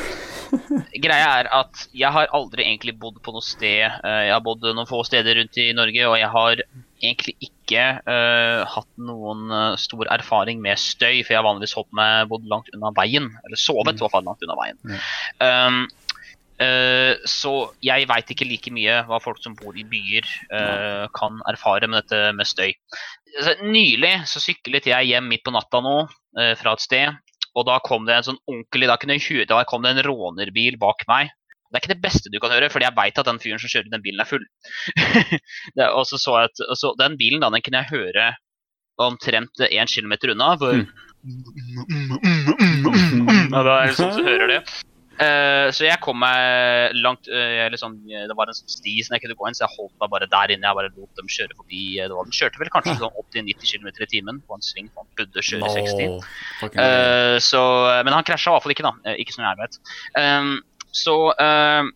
greia er at jeg har aldri egentlig bodd på noe sted. Jeg har bodd noen få steder rundt i Norge, og jeg har egentlig ikke uh, hatt noen uh, stor erfaring med støy, for jeg har vanligvis holdt meg bodd langt unna veien. Eller sovet i hvert fall langt unna veien. Um, eh, så jeg veit ikke like mye hva folk som bor i byer kan erfare med dette med støy. Altså, nylig så syklet jeg hjem midt på natta nå fra et sted, og da kom det en sånn ordentlig da, kunne da kom det en rånerbil bak meg. Det er ikke det beste du kan høre, fordi jeg veit at den fyren som kjører den bilen, er full. det, og så så jeg at, så, Den bilen da, den kunne jeg høre omtrent én kilometer unna. Hvor, ja, da er det sånn som hører det. Uh, så jeg kom meg langt uh, liksom, Det var en sånn sti som jeg kunne gå inn, så jeg holdt meg bare der inne. Jeg bare lot dem kjøre forbi. eh, Det var, den kjørte vel kanskje sånn 80-90 km i timen på en sving. Han burde kjøre 60. fucking Eh, så, men han krasja i hvert fall ikke, da. Eh, ikke som jeg vet. Um, så uh,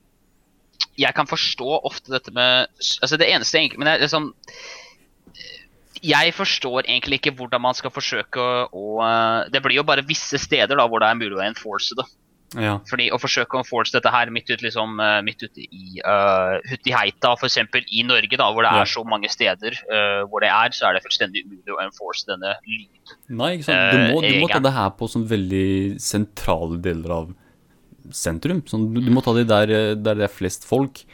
jeg kan forstå ofte dette med Altså det eneste egentlig Men det er liksom Jeg forstår egentlig ikke hvordan man skal forsøke å å Det blir jo bare visse steder da hvor det er mulig å enforce det. Ja. Fordi Å forsøke å enforce dette her midt ute liksom, midt ute i uh, Hutiheita, f.eks. i Norge, da, hvor det Ja. er så mange steder uh, hvor det er, så er det fullstendig umulig å enforce denne lyd. Nei, ikke sant. Du må, du må Eh, ta det her på sånn veldig sentrale deler av sentrum. Sånn, du, du må ta det der, eh, der det er flest folk.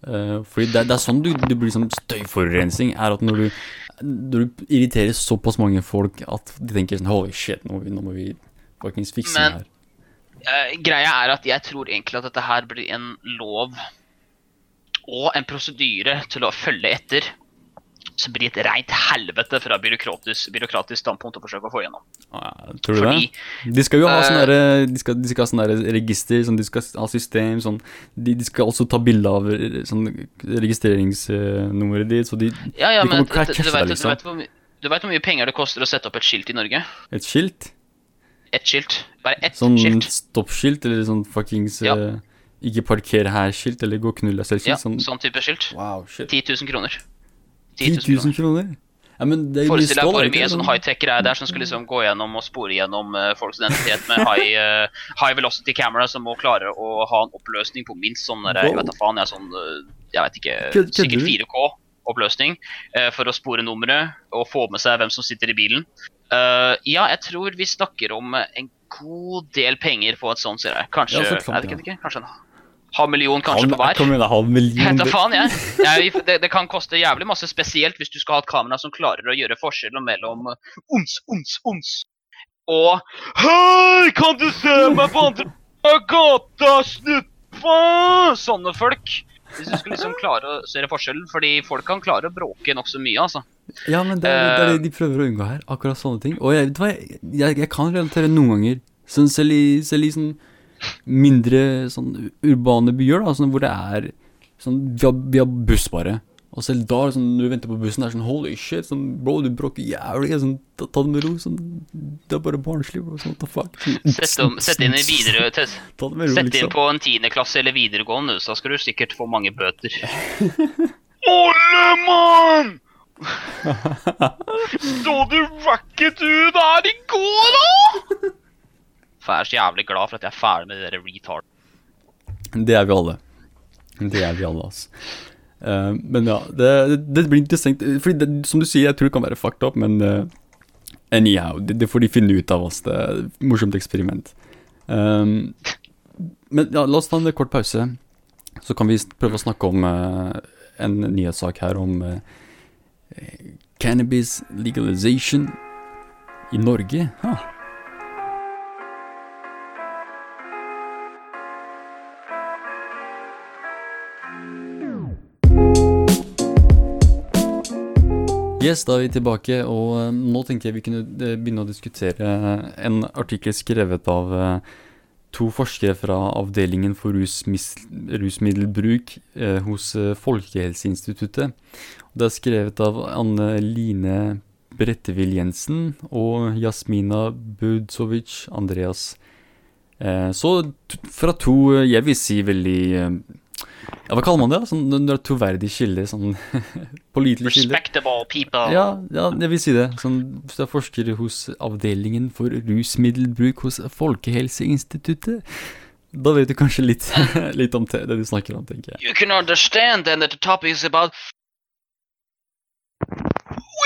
Uh, fordi det, det er sånn du, du blir sånn støyforurensning, er at når du, når du irriterer såpass mange folk at de tenker sånn Holy shit, nå må vi, nå må vi fuckings fikse Men- det her. Uh, greia er at jeg tror egentlig at dette her blir en lov og en prosedyre til å følge etter som blir et reint helvete fra byråkratisk, byråkratisk standpunkt å forsøke å få gjennom. Ja, tror du Fordi det? De skal jo ha eh, sånn derre De skal, de skal ha sånne register, sånn, de skal ha system, sånn de, de skal også ta bilde av eh, sånn registreringsnummeret ditt, så de Ja, ja, De kommer til å du, cashe vet, deg, du, liksom. vet hvor, du vet hvor mye penger det koster å sette opp et skilt i Norge? Et skilt? Et skilt. Bare ett Sånn skilt. stoppskilt, eller sånn fuckings Ja. eh, Ikke parker her-skilt, eller gå og knull deg selv-skilt. Ja, sånn sånn type skilt. Wow, shit. 10 000 kroner. 10 000 kroner? Ja, men det Forestill deg det mye ikke? sånn high-tech-greier det er som skal liksom gå gjennom og spore gjennom eh, folks identitet med high, uh, high velocity camera som må klare å ha en oppløsning på minst sånn der, jeg vet da faen, jeg er sånn eh, Jeg vet ikke, sikkert 4K oppløsning uh, for å spore nummeret og få med seg hvem som sitter i bilen. Uh, ja, jeg tror vi snakker om en god del penger på et sånt, sier jeg. Kanskje, Ja, jeg vet ikke, kanskje en halv million kanskje Halv- på hver. Kom igjen, da, halv million. da faen, jeg. jeg det, det kan koste jævlig masse, spesielt hvis du skal ha et kamera som klarer å gjøre forskjellen mellom ons, ons, ons og Hei, kan du se meg på andre gata, snuppa? Sånne folk. Hvis du skal liksom klare å se forskjellen, fordi folk kan klare å bråke nokså mye, altså. Ja, men det er, det er Eh. det de prøver å unngå her. Akkurat sånne ting. Og jeg jeg, jeg, jeg kan relatere noen ganger. Sånn, selv, i, selv i sånn mindre sånn urbane byer, da, sånn hvor det er sånn Vi har, vi har buss, bare. Og selv da, sånn, når du venter på bussen, det er sånn Holy shit, sånn, bro, du bråker jævlig. Sånn, ta, ta det med ro. Sånn, det er bare barnslig. Bro, sånn, what the fuck. Sett, om, sett inn i videre test. Ta det med ro, Sett inn liksom. på en tiendeklasse eller videregående, så skal du sikkert få mange bøter. Ollemann! Så du racket ut her i går, da? For jeg er så jævlig glad for at jeg er ferdig med det der retard. Det er vi alle. Det er vi alle, altså. Uh, men ja, det, det, blir interessant. Fordi det, som du sier, jeg tror det kan være fucked up, men uh, anyhow, det, det får de finne ut av oss. Det er et morsomt eksperiment. Um, men ja, la oss ta en kort pause. Så kan vi prøve å snakke om uh, en nyhetssak her om cannabis legalization i Norge. Ha. Yes, da er vi tilbake, og eh, nå tenkte jeg vi kunne eh, begynne å diskutere en artikkel skrevet av eh, to forskere fra avdelingen for rusmiddelbruk hos eh, Folkehelseinstituttet. Det er skrevet av Anne Line Brettevill Jensen og Jasmina Budzovic Andreas. Så fra to, jeg vil si veldig Ja, hva kaller man det? Sånn, når det er troverdige kilder? Sånn pålitelige kilder? Respectable people. Ja, ja, jeg vil si det. Sånn, hvis du er forsker hos avdelingen for rusmiddelbruk hos Folkehelseinstituttet, da vet du kanskje litt, litt om det du snakker om, tenker jeg. You can understand then that the topic is about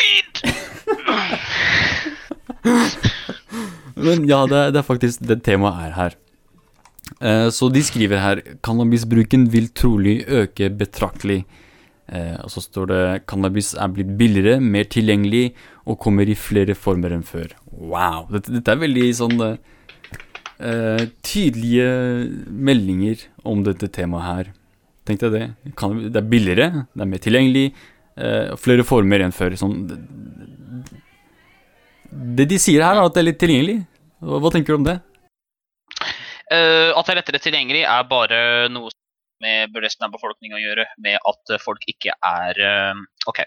weed. Men ja, det, det er faktisk det temaet er her. Eh, så de skriver her Cannabisbruken vil trolig øke betraktelig. Eh, og så står det Cannabis er blitt billigere, mer tilgjengelig og kommer i flere former enn før. Wow! Dette, dette er veldig sånn eh, tydelige meldinger om dette temaet her. Tenk deg det. Cannabis- Det er billigere, det er mer tilgjengelig, eh, flere former enn før. Sånn det, det de sier her, er at det er litt tilgjengelig. Hva, hva tenker du om det? Eh, at det er lettere tilgjengelig, er bare noe med resten av befolkningen å gjøre, med at eh, folk ikke er eh, OK.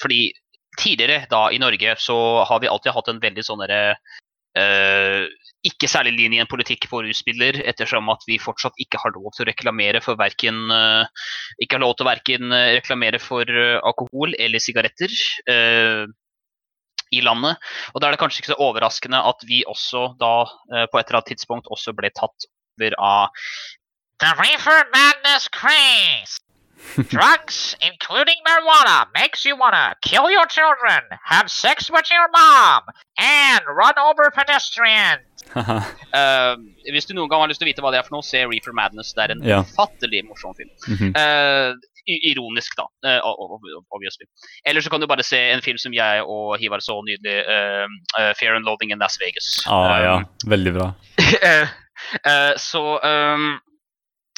fordi tidligere da i Norge så har vi alltid hatt en veldig sånn derre uh, ikke særlig linje i en politikk for rusmidler, ettersom at vi fortsatt ikke har lov til å reklamere for verken uh, Ikke har lov til å reklamere for alkohol eller sigaretter. eh, i landet. Og da er det kanskje ikke så overraskende at vi også da eh, på et eller annet tidspunkt også ble tatt over av The reefer madness craze. Drugs, including marijuana, makes you wanna kill your children, have sex with your mom, and run over pedestrians. Eh, hvis du noen gang har lyst til å vite hva det er for noe, se Reefer Madness. Det er en Ja. ufattelig morsom film. Mm -hmm. i- ironisk, da. eh, obviously. Eller så kan du bare se en film som jeg og Hivar så nydelig, uh, eh, 'Fear and Loathing in Las Vegas'. Ah, ja. Um, Veldig bra. eh, så um,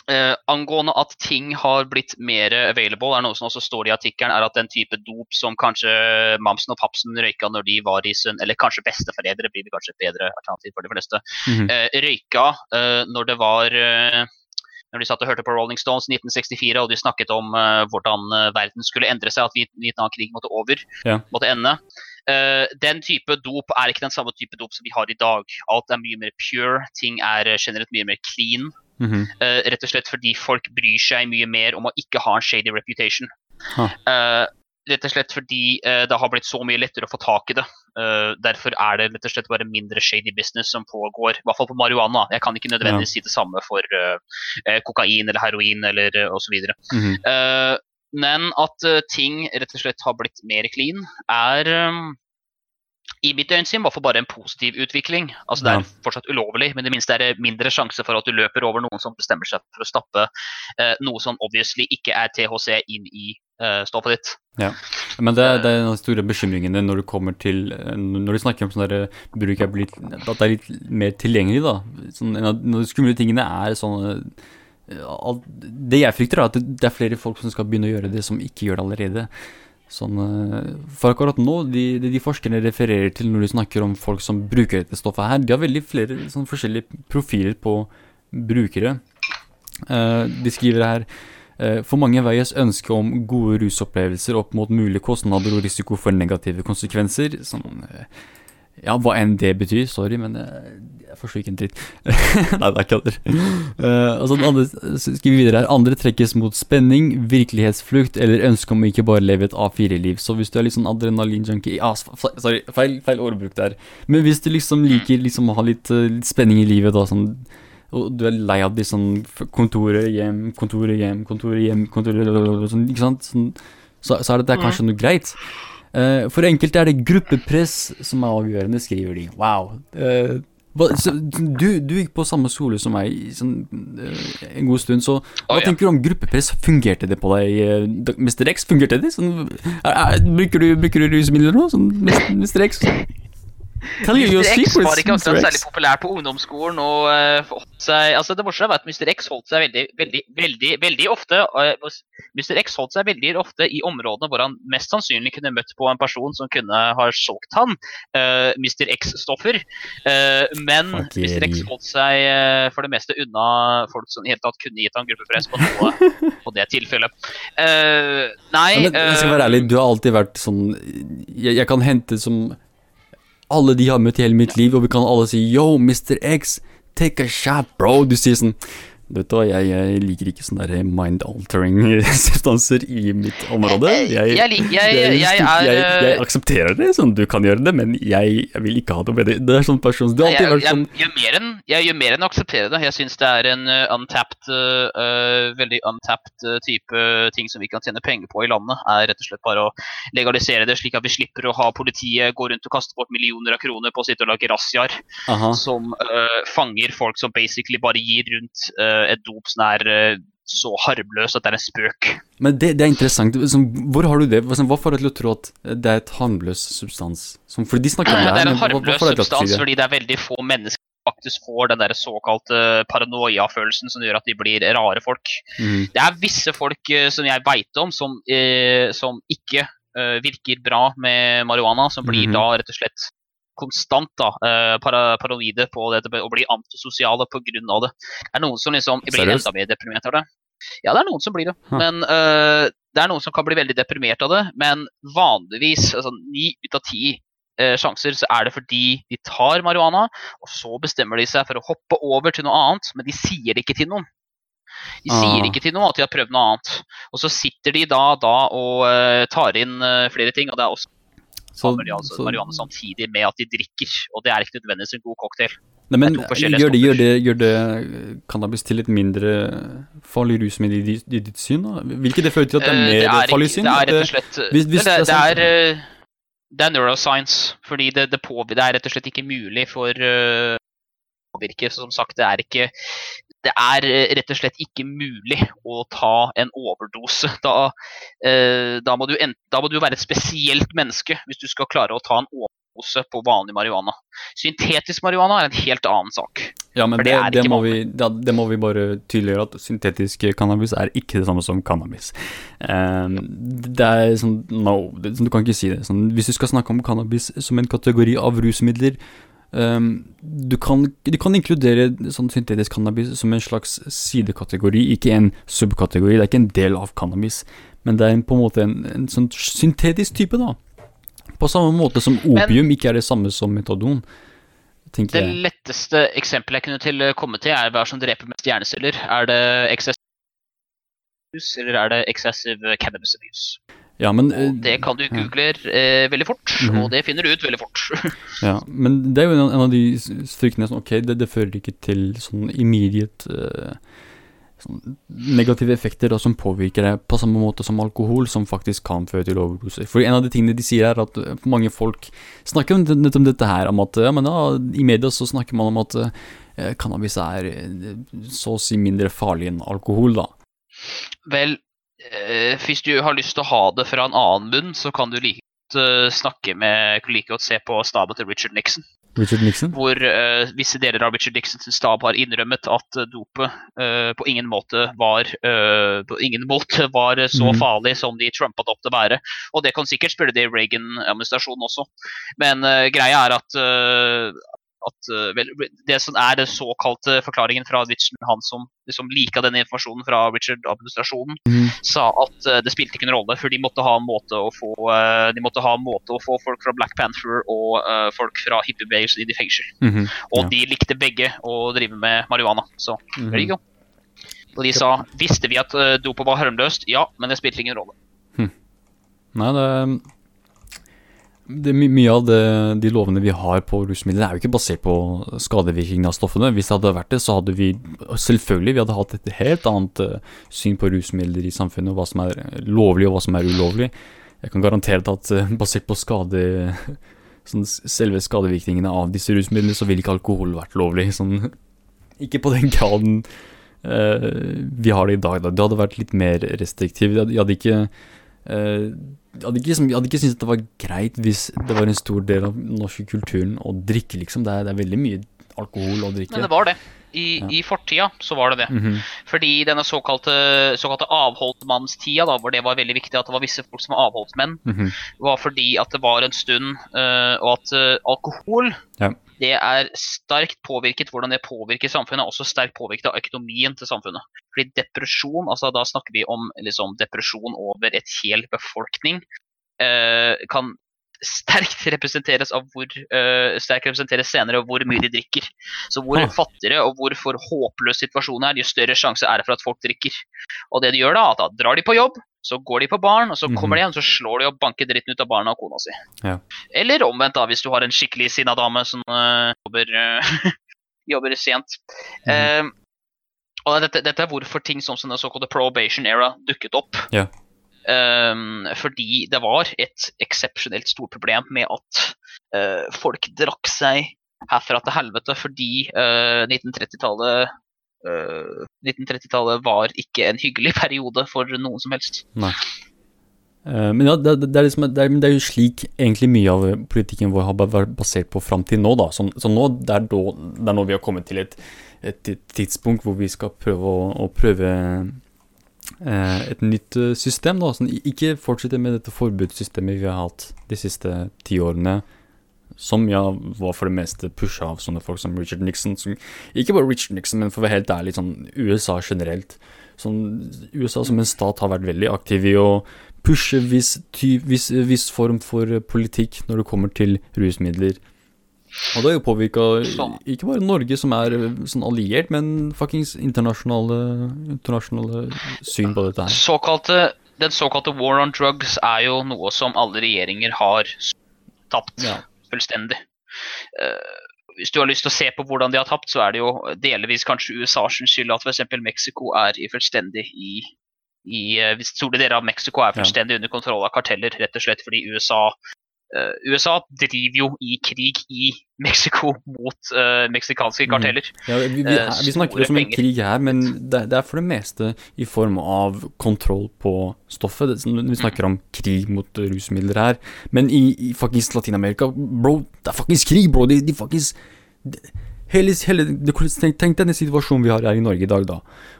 Uh, angående at ting har blitt mer available, er noe som også står i artikkelen, er at den type dop som kanskje mamsen og papsen røyka når de var i sønn, eller kanskje besteforeldre blir det kanskje et bedre alternativ for de fleste, mm -hmm. uh, røyka uh, når det var når de satt og hørte på Rolling Stones i 1964 og de snakket om uh, hvordan eh, verden skulle endre seg, at Viet- Vietnamkrig måtte over, Ja. måtte ende. Uh, den type dop er ikke den samme type dop som vi har i dag. Alt er mye mer pure, ting er generelt mye mer clean. Mm -hmm. uh, rett og slett fordi folk bryr seg mye mer om å ikke ha en shady reputation. Ha. Rett og slett fordi eh, det har blitt så mye lettere å få tak i det. Eh, derfor er det rett og slett bare mindre shady business som pågår, i hvert fall på marihuana. Jeg kan ikke nødvendigvis si det samme for eh, kokain eller heroin eller uh, osv. Mhm. Eh, men at ting rett og slett har blitt mer clean, er i mitt øyensyn hvert fall bare en positiv utvikling. Altså Det er Ja. fortsatt ulovlig, men det minste er det mindre sjanse for at du løper over noen som bestemmer seg for å stappe eh, noe som obviously ikke er THC inn i eh, stoffet ditt. Ja, Men det, det er en av de store bekymringene når du kommer til eh, Når du snakker om sånn der bruk er blitt At det er litt mer tilgjengelig, da. Sånn, en av de skumle tingene er sånn Det jeg frykter, er at det, er flere folk som skal begynne å gjøre det, som ikke gjør det allerede. Sånn, for akkurat nå, de, de, forskerne refererer til når de snakker om folk som bruker dette stoffet her, de har veldig flere sånn, forskjellige profiler på brukere. De skriver her For mange veies ønske om gode rusopplevelser opp mot mulige kostnader og risiko for negative konsekvenser. Sånn, eh, ja, hva enn det betyr. Sorry, men jeg, jeg forstår ikke en dritt. Nei, det er ikke det. Uh, altså, andre, videre her Andre trekkes mot spenning, virkelighetsflukt eller ønske om å ikke bare leve et A4-liv. Så hvis du er litt sånn adrenalinjunkie ah, Sorry, feil, feil ordbruk der. Men hvis du liksom liker liksom å ha litt, eh, litt spenning i livet, da, sånn og du er lei av de sånn kontoret hjem, kontoret hjem, kontoret hjem, kontoret sånn, Ikke sant? Sånn, så, så er dette kanskje noe greit. Uh, for enkelte er det gruppepress som er avgjørende, skriver de. Wow. Uh, du, du gikk på samme skole som meg sånn, eh, en god stund, så hva oh, ja. tenker du om gruppepress? Fungerte det på deg, Mr. X? Fungerte det? Sånn, er, er, bruker, du, bruker du rusmidler nå, sånn, Mr. X? Tell you your Mr. X var ikke akkurat særlig populær på ungdomsskolen. og uh, seg, altså Det morsomme var at Mr. X holdt seg veldig, veldig, veldig, veldig ofte uh, Mr. X holdt seg veldig ofte i områdene hvor han mest sannsynlig kunne møtt på en person som kunne ha solgt han uh, Mr. X-stoffer. Eh, men. Mr. X holdt seg eh, for det meste unna folk som i hele tatt kunne gitt han gruppepress på noe på det tilfellet. Eh, nei Ja, men jeg skal være ærlig, du har alltid vært sånn Jeg, jeg kan hente som alle de har møtt i hele mitt liv, og vi kan alle si Yo, Mr. X, take a shot, bro. Du sier sånn Vet du hva, jeg, jeg liker ikke sånne der mind-altering substanser i mitt område. Jeg, Jeg lik- jeg- jeg, jeg er, jeg, jeg eh, aksepterer det, sånn du kan gjøre det, men jeg, jeg vil ikke ha det med det. Det er sånn person Du alltid jeg, vært jeg, sånn gjør mer enn, jeg gjør mer enn å akseptere det. Jeg syns det er en uh, untapped, uh, veldig untapped type ting som vi kan tjene penger på i landet. er rett og slett bare å legalisere det, slik at vi slipper å ha politiet gå rundt og kaste bort millioner av kroner på å sitte og lage razziaer som uh, fanger folk som basically bare gir rundt uh, et dop som er uh, så harmløs at det er en spøk. Men det, det er interessant. Hvor har du det? Hva får deg til å tro at det er et harmløs substans? Fordi de snakker om det Det her, er en harmløs substans det? fordi det er veldig få mennesker som faktisk får den der såkalte paranoia-følelsen som gjør at de blir rare folk. Mm. Det er visse folk eh, som jeg veit om som, eh, som ikke eh, virker bra med marihuana, som blir Mhm. da rett og slett konstant da, eh, para, paranoide på det og blir antisosiale pga. det. Det er noen som liksom blir Seriøst? enda mer deprimert av det. Ja, det er noen som blir det. Men uh, det er noen som kan bli veldig deprimert av det. Men vanligvis, altså ni ut av ti uh, sjanser, så er det fordi de tar marihuana, og så bestemmer de seg for å hoppe over til noe annet, men de sier det ikke til noen. De sier Ah. ikke til noen at de har prøvd noe annet. Og så sitter de da, da og uh, tar inn flere ting, og det er også Så- tar de altså så- marihuana samtidig med at de drikker. Og det er ikke nødvendigvis en god cocktail. Nei, men Det gjør det, gjør, det, gjør det eh, cannabis til et mindre farlig rusmiddel i, i ditt syn? da? Vil ikke det føre til at det er mer mer er, farlig syn? Det er rett og det- slett eh, hvis- hvis det, det er det, er, eh, det er neuroscience. Fordi det, det, det er rett og slett ikke mulig for uh, påvirke. Så som sagt, det er ikke det er eh, rett og slett ikke mulig å ta en overdose. Da, eh, da, må du ent, da må du være et spesielt menneske hvis du skal klare å ta en overdose på vanlig marihuana. Syntetisk marihuana er en helt annen sak. Ja, men det, det det, må vi, det må vi bare tydeliggjøre at syntetisk cannabis er ikke det samme som cannabis. Um, det er sånn No, du kan ikke si det. Sånn, hvis du skal snakke om cannabis som en kategori av rusmidler ehm, du, kan, du kan inkludere sånn syntetisk cannabis som en slags sidekategori, ikke en subkategori. Det er ikke en del av cannabis, men det er en, på en måte en, en sånn syntetisk type, da. På samme måte som opium ikke er det samme som metadon. Det jeg. letteste eksempelet jeg kunne til, komme til, er hva som dreper mest hjerneceller. Er det excessive eller er det excessive cannabis abuse? Ja, men eh, Og det kan du google eh, veldig fort, Mhm. og det finner du ut veldig fort. Ja, men det er jo en, en av de fryktene som Ok, det, det fører ikke til sånn immediate eh, sånn negative effekter da, som påvirker deg på samme måte som alkohol, som faktisk kan føre til overdoser. For en av de tingene de sier, er at eh, mange folk snakker om, nettopp om dette her, om at ja, men ja, i media så snakker man om at eh, cannabis er eh, så å si mindre farlig enn alkohol, da. Vel, eh, hvis du har lyst til å ha det fra en annen munn, så kan du like godt eh, snakke med like godt se på staben til Richard Nixon. Richard Nixon? hvor uh, visse deler av Richard Nixons stab har innrømmet at eh, dopet uh, på ingen måte var uh, på ingen måte var eh, så mm. farlig som de trumpa det opp til å være. Og det kan sikkert spille det i Reagan-administrasjonen også. Men eh, greia er at, eh, at eh, vel, det som er den såkalte forklaringen fra Richard, han som liksom lika denne informasjonen fra Richard-administrasjonen, mm. sa at eh, det spilte ikke noen rolle, for de måtte ha en måte å få, eh, de måtte ha en måte å få folk fra Black Panther og uh, folk fra hippiebevegelsen inn i fengsel. Mhm. Og Ja. de likte begge å drive med marihuana. Så mm -hmm. you. Og de sa visste vi at uh, dopet var harmløst? Ja, men det spilte ingen rolle. Nei, det, det my mye av det, de lovene vi har på rusmidler, er jo ikke basert på skadevirkningen av stoffene. Hvis det hadde vært det, så hadde vi selvfølgelig vi hadde hatt et helt annet eh, syn på rusmidler i samfunnet, hva som er lovlig og hva som er ulovlig. Jeg kan garantere at eh, basert på skade sånn, selve skadevirkningene av disse rusmidlene, så ville ikke alkohol vært lovlig. Sånn, ikke på den graden uh, vi har det i dag. Da. Det hadde vært litt mer restriktivt. De hadde ikke eh, jeg hadde ikke, liksom, jeg hadde ikke syntes det var greit hvis det var en stor del av den norske kulturen å drikke, liksom. Det er, det er veldig mye alkohol å drikke. Men det var det. I, Ja. I fortida så var det det. Mhm. Fordi denne såkalte, såkalte avholdsmannstida, da, hvor det var veldig viktig at det var visse folk som var avholdsmenn, Mhm. var fordi at det var en stund, uh, og at uh, alkohol Ja. Det er sterkt påvirket. Hvordan det påvirker samfunnet, og også sterkt påvirket av økonomien til samfunnet. Fordi depresjon, altså da snakker vi om liksom, depresjon over et hel befolkning, Eh, kan sterkt representeres av hvor øh, sterkt representeres senere og hvor mye de drikker. Så hvor Ah. fattigere og hvor for håpløs situasjonen er, jo større sjanse er det for at folk drikker. Og det de gjør da, at da drar de på jobb, så går de på baren, og så kommer de hjem, så slår de og banker dritten ut av barna og kona si. Ja. Eller omvendt, da, hvis du har en skikkelig sinna dame som uh, jobber, uh, jobber sent. Mm. Uh, og dette, dette er hvorfor ting som den såkalte probation era dukket opp. Ja. Ehm, fordi det var et eksepsjonelt stort problem med at eh, folk drakk seg herfra til helvete fordi eh, 1930-tallet eh, 1930-tallet var ikke en hyggelig periode for noen som helst. Nei. men ja, det, det, er liksom, det, er, det er jo slik egentlig mye av politikken vår har vært basert på fram til nå. da. Så, så nå, er, da, det er nå vi har kommet til et, et tidspunkt hvor vi skal prøve å, å prøve eh, et nytt eh, system. da. Sånn, ikke fortsette med dette forbudssystemet vi har hatt de siste ti årene. Som ja, var for det meste pusha av sånne folk som Richard Nixon. Som, ikke bare Richard Nixon, men for å være helt ærlig, sånn USA generelt. Sånn, USA som en stat har vært veldig aktiv i å pushe viss, ty, viss, viss form for politikk når det kommer til rusmidler. Og det har jo påvirka Sånn. ikke bare Norge, som er eh, sånn alliert, men fuckings internasjonale, internasjonale syn på dette her. Såkalte, den såkalte war on drugs er jo noe som alle regjeringer har tapt Ja. Fullstendig. Eh, hvis du har lyst til å se på hvordan de har tapt, så er det jo delvis kanskje USAs skyld at f.eks. Mexico er i fullstendig i, i eh, hvis Store deler av Mexico er fullstendig under kontroll av karteller, rett og slett fordi USA USA driver jo i krig i Mexico mot uh, meksikanske Mhm. karteller. Ja, vi, vi, Eh, er, vi snakker jo som en krig her, men det, det er for det meste i form av kontroll på stoffet. Det, vi snakker om krig mot rusmidler her. Men i, i fuckings Latin-Amerika, bro, det er fuckings krig, bro. De, de fuckings Hele, hele, tenk, tenk denne situasjonen vi har her i Norge i dag, da.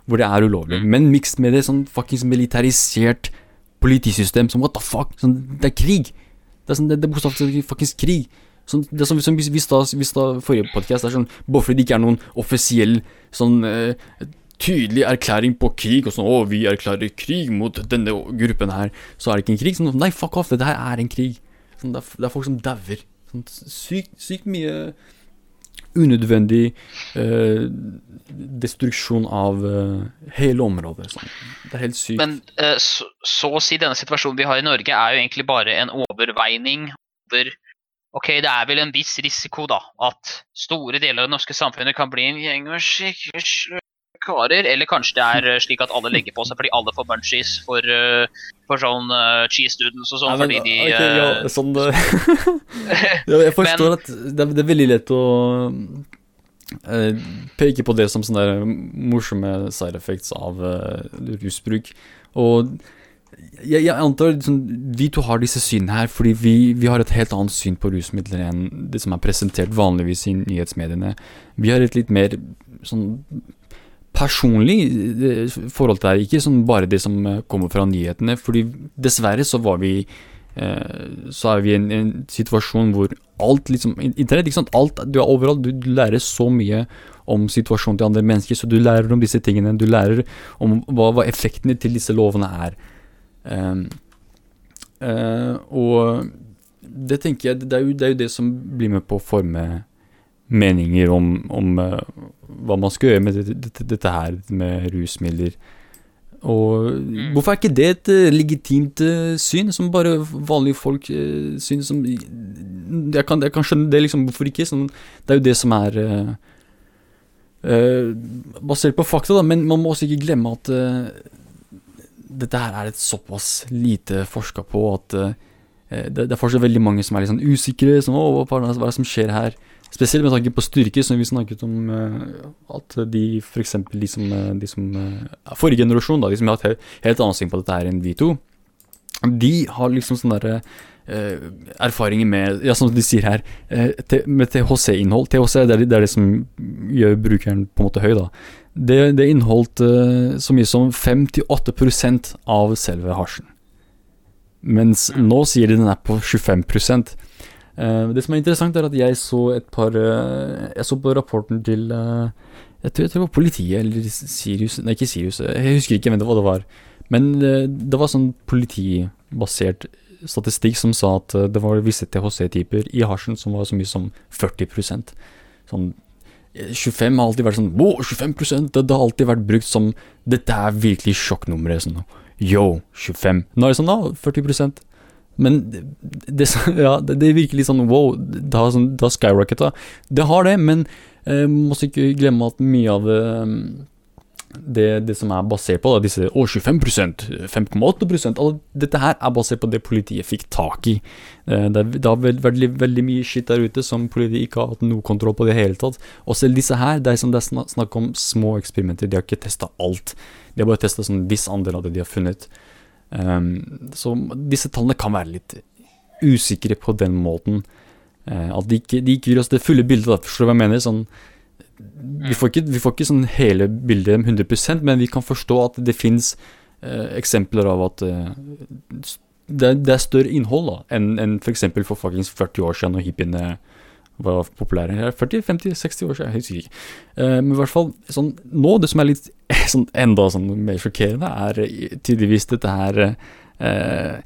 Hvor det er ulovlig. Men mixed med det sånn fuckings militarisert politisystem som what the fuck? Sånn, det er krig. Det er, sånn, det, det er bokstavelig fuckings krig. Sånn, det er som, som hvis, hvis, da, hvis da forrige podcast er sånn Bare fordi det ikke er noen offisiell sånn eh, tydelig erklæring på krig, og sånn 'Å, vi erklærer krig mot denne gruppen her', så er det ikke en krig. Sånn, nei, fuck off, det her er en krig. Sånn, det, er, det er folk som dauer. Sånn, sykt, sykt mye unødvendig eh, destruksjon av eh, hele området. Sånn. Det er helt sykt. Men eh, så, så å si denne situasjonen vi har i Norge, er jo egentlig bare en overveining over Ok, det er vel en viss risiko, da, at store deler av det norske samfunnet kan bli en gjeng med skikkelig slø karer. Eller kanskje det er eh, slik at alle legger på seg fordi alle får munchies for, eh, for sånn eh, cheese students og sånn, fordi de okay, ja, sånn ja, Jeg forstår at det det er veldig lett å uh, peke på det som sånne der morsomme side effects av uh, rusbruk. Og jeg, jeg antar liksom, vi to har disse synene her fordi vi, vi har et helt annet syn på rusmidler enn det som er presentert vanligvis i nyhetsmediene. Vi har et litt mer sånn personlig forhold til det, ikke sånn bare det som eh, kommer fra nyhetene. Fordi dessverre så var vi eh, Så er vi i en, en situasjon hvor alt liksom Internett, ikke sant. Alt, du er overalt. Du, du lærer så mye om situasjonen til andre mennesker, så du lærer om disse tingene. Du lærer om hva, hva effektene til disse lovene er. Um, uh, og det tenker jeg det er, jo, det er jo det som blir med på å forme meninger om, om uh, hva man skal gjøre med dette, dette, dette her med rusmidler. Og hvorfor er ikke det et uh, legitimt uh, syn, som bare vanlige folk syns som jeg kan, jeg kan skjønne det, liksom. Hvorfor ikke? Sånn, det er jo det som er Basert på fakta, da, men man må også ikke glemme at dette her er et såpass lite forska på at det, det er fortsatt veldig mange som er litt sånn usikre. Som, hva, hva er det som skjer her? Spesielt med tanke på styrker, som vi snakket om eh, at de f.eks. de som, eh, de som eh, Forrige generasjon, da, de som har hatt helt, annet syn på dette her enn vi to, De har liksom sånne derre erfaringer med Ja, som de sier her, med THC-innhold. THC det er, det, er det som gjør brukeren på en måte høy, da. Det, det inneholdt eh, så mye som 5-8 av selve hasjen. Mens nå sier de den er på 25 Eh, Det som er interessant, er at jeg så et par eh, Jeg så på rapporten til eh, Jeg tror, jeg tror det var politiet, eller Sirius Nei, ikke Sirius, jeg husker ikke hvem det var. Men eh, det var sånn politibasert statistikk som sa at eh, det var visse THC-typer i hasjen som var så mye som 40% Sånn eh, 25 har alltid vært sånn Wow, 25 det, det har alltid vært brukt som Dette er virkelig sjokknummeret. Sånn, Yo, 25. Nå er det sånn, da, 40 Men det, ja, det, virker litt sånn wow, det har, sånn, skyrocketa. Det har det, men eh, må ikke glemme at mye av det det, det som er basert på, da, disse å, 25 5,8 alle, Dette her er basert på det politiet fikk tak i. Eh, Det, det har vært veldig, veldig mye shit der ute som politiet ikke har hatt noe kontroll på det hele tatt. Og selv disse her, det er, som det er snakk om små eksperimenter. De har ikke testa alt. De har bare testa sånn viss andel av det de har funnet. Um, så disse tallene kan være litt usikre på den måten. Eh, at de ikke, de ikke gir oss det fulle bildet, da. Forstår du hva jeg mener? Sånn, vi, får ikke, vi får ikke sånn hele bildet 100% men vi kan forstå at det fins eh, eksempler av at eh, det, det er større innhold da enn en f.eks. For, for fuckings 40 år siden, når hippiene var populære. Ja, 40, 50, 60 år siden, jeg husker ikke. Eh, men i hvert fall sånn, nå, det som er litt sånn, enda sånn mer sjokkerende, er eh, tydeligvis dette her eh,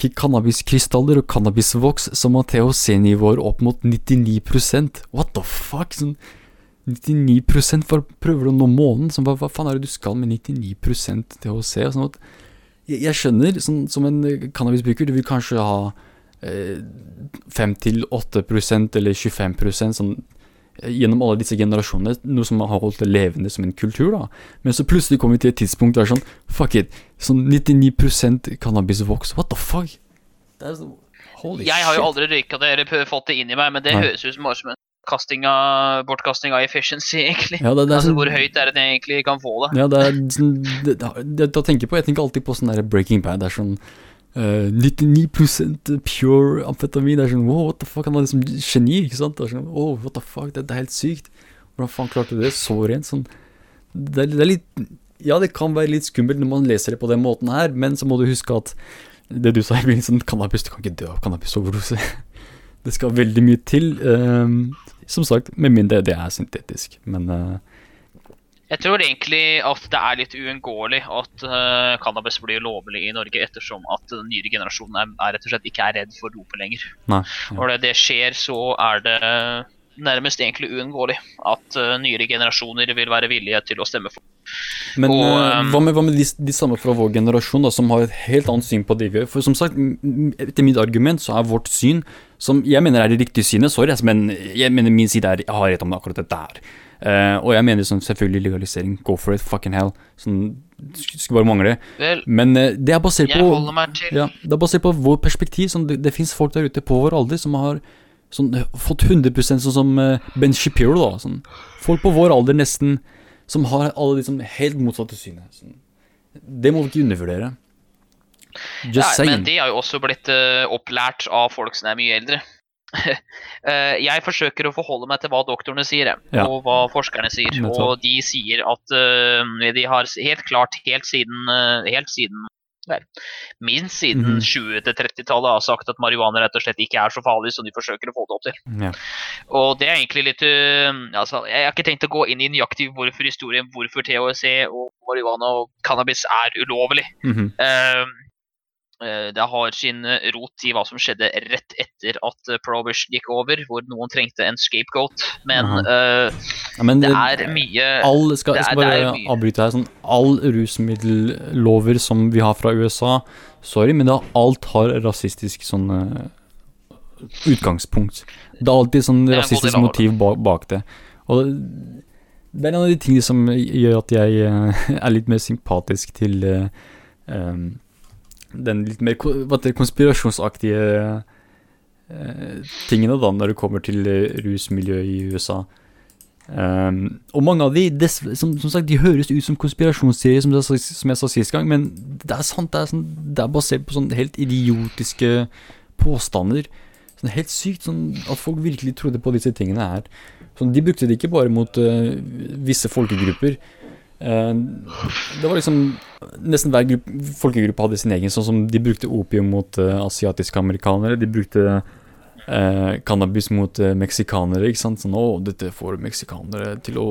Cannabiskrystaller og cannabisvoks som har THC-nivåer opp mot 99% What the fuck? Sånn 99% for prøver du å nå månen? Sånn, hva, hva faen er det du skal med 99% THC? Sånn at, jeg, jeg skjønner, sånn, som en cannabisbruker, du vil kanskje ha 5-8% eller 25 sånn, eh, gjennom alle disse generasjonene, noe som har holdt det levende som en kultur. da Men så plutselig kommer vi til et tidspunkt der sånn Fuck it, sånn 99 cannabisvoks, what the fuck? Det er holy Jeg har jo aldri røyka det eller fått det inn i meg, men det Nei. høres ut som bare som en kasting av, bortkasting av efficiency, egentlig. Ja, det, det Altså, sånn, hvor høyt er det jeg egentlig kan få det? Ja, det er sånn Da tenker jeg på Jeg tenker alltid på sånn der Breaking Bad. Det er sånn eh, 99 pure amfetamin. Det er sånn wow, what the fuck? Han er liksom geni, ikke sant? Det er sånn oh, what the fuck? Det, det er helt sykt. Hvordan faen klarte du det? Så rent. Sånn det det er litt Ja, det kan være litt skummelt når man leser det på den måten her, men så må du huske at det du sa i begynnelsen, cannabis Du kan ikke dø av cannabisoverdose. Det skal veldig mye til. Uh, som sagt, med mindre det er syntetisk. Men eh, Jeg tror egentlig at det er litt uunngåelig at uh, cannabis blir lovlig i Norge, ettersom at den nyere generasjonen er, er rett og slett ikke er redd for dopet lenger. nei. Når det, det skjer, så er det nærmest egentlig uunngåelig at uh, nyere generasjoner vil være villige til å stemme for. Men Og, um, hva med, hva med de, de samme fra vår generasjon, da, som har et helt annet syn på det vi gjør? For som sagt, etter mitt argument så er vårt syn, som jeg mener er det riktige synet, sorry, men jeg mener min side er jeg har rett om akkurat dette her. Eh, og jeg mener sånn selvfølgelig legalisering, go for it, fucking hell. Sånn, skulle bare mangle. Vel, Men uh, det er basert på ja, det er basert på vår perspektiv. Sånn, det det fins folk der ute på vår alder som har sånn, fått 100% sånn som uh, Ben Shapiro. da sånn, Folk på vår alder nesten som har alle de liksom helt motsatte synet. Sånn. Det må vi ikke undervurdere. Just Nei, saying. men de har jo også blitt opplært av folk som er mye eldre. Eh, jeg forsøker å forholde meg til hva doktorene sier, Ja. og hva forskerne sier. Og de sier at uh, de har helt klart helt siden, uh, helt siden vel, minst siden Mhm. 20- til 30-tallet har sagt at marihuana rett og slett ikke er så farlig som de forsøker å få det opp til. Ja. Og det er egentlig litt uh, altså, Jeg har ikke tenkt å gå inn i nøyaktig hvorfor historien, hvorfor THC og marihuana og cannabis er ulovlig. Mm -hmm. Det har sin eh, rot i hva som skjedde rett etter at eh, gikk over, hvor noen trengte en scapegoat. Men uh, ja, men det er mye all, skal, det jeg skal er- bare er mye. avbryte her. Sånn, all rusmiddellover som vi har fra USA Sorry, men da alt har rasistisk sånn eh, utgangspunkt. Det er alltid sånn er rasistisk motiv bak, bak det. Og det er en av de tingene som gjør at jeg eh, er litt mer sympatisk til eh, em, den litt mer konspirasjonsaktige eh, tingene da, når det kommer til eh, rusmiljøet i USA. Um, og mange av de, des, som, som, sagt, de høres ut som konspirasjonsserier, som, som, jeg sa sist gang, men det er sant, det er, sånn, det er basert på sånn helt idiotiske påstander. Sånn helt sykt, sånn at folk virkelig trodde på disse tingene her. Sånn, de brukte det ikke bare mot uh, visse folkegrupper. Uh, det var liksom Nesten hver gruppe, folkegruppe hadde sin egen, sånn som de brukte opium mot uh, asiatiske amerikanere. De brukte uh, cannabis mot uh, meksikanere. ikke sant? Sånn, å, dette får meksikanere til å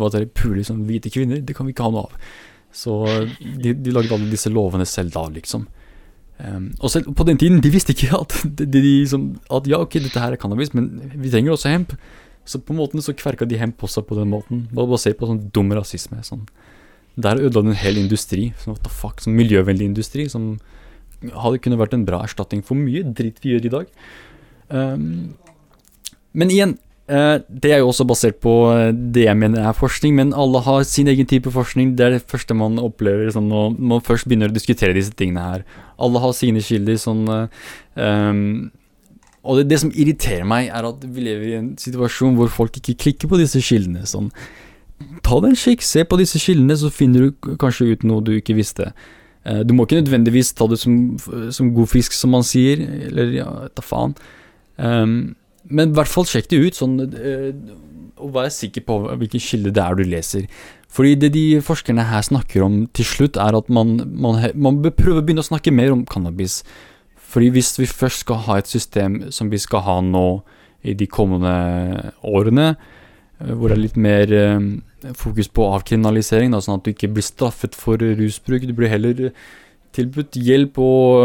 hva det pule som hvite kvinner. Det kan vi ikke ha noe av. Så de, de laget alle disse lovene selv da, liksom. Um, og selv på den tiden, de visste ikke at, de, de, som, at ja, ok, dette her er cannabis, men vi trenger også hemp. Så på en måte så kverka de hjem på seg på den måten. Bare basert på sånn dum rasisme. Sånn. Der ødela det en hel industri. Sånn, what the fuck, sånn miljøvennlig industri som hadde kunne vært en bra erstatning for mye dritt vi gjør i dag. Um, men igjen, uh, det er jo også basert på eh, det jeg mener er forskning, men alle har sin egen type forskning. Det er det første man opplever sånn, når man først begynner å diskutere disse tingene her. Alle har sine kilder. sånn um, og det, det, som irriterer meg, er at vi lever i en situasjon hvor folk ikke klikker på disse kildene. Sånn, ta deg en kikk, se på disse kildene, så finner du kanskje ut noe du ikke visste. Eh, du må ikke nødvendigvis ta det som, som god fisk, som man sier, eller ja, ta faen. Um, men i hvert fall sjekk det ut, sånn, uh, og vær sikker på hvilken kilde det er du leser. Fordi det de forskerne her snakker om til slutt, er at man, man, man bør prøve å begynne å snakke mer om cannabis. Fordi hvis vi først skal ha et system som vi skal ha nå i de kommende årene, Eh, hvor det er litt mer eh, fokus på avkriminalisering, da, sånn at du ikke blir straffet for rusbruk. Du blir heller tilbudt hjelp og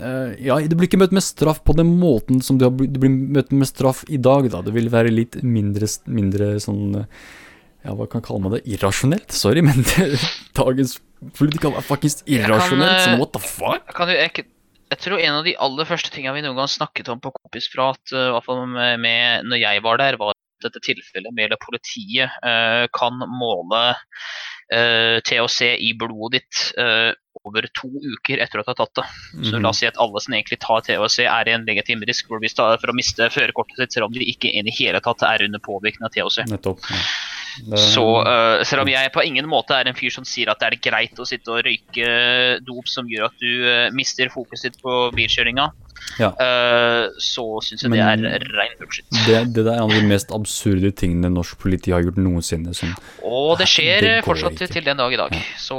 uh, Ja, du blir ikke møtt med straff på den måten som du, har, du blir møtt med straff i dag, da. Det vil være litt mindre, mindre sånn Ja, hva kan kalle man det? Irrasjonelt? Sorry, men det, dagens politikk er faktisk irrasjonelt. Sånn, what the fuck? Kan du, jeg, jeg tror en av de aller første tingene vi noen gang snakket om på Kompisprat, uh, i hvert fall med, med når jeg var der, var dette tilfellet med at politiet uh, kan måle uh, eh, THC i blodet ditt uh, over to uker etter at du har tatt det. Så la oss si at alle som egentlig tar THC, er i en legitim risk for å miste førerkortet sitt, selv om de ikke i det hele tatt er under påvirkning av THC. Nettopp, ja. Det... Så uh, selv om jeg på ingen måte er en fyr som sier at det er greit å sitte og røyke dop som gjør at du uh, mister fokuset ditt på bilkjøringa, ja. uh, så syns jeg Men det er rein bullshit. Det, det er en av de mest absurde tingene norsk politi har gjort noensinne. Sånn, og det skjer det fortsatt ikke. til den dag i dag. Ja. Så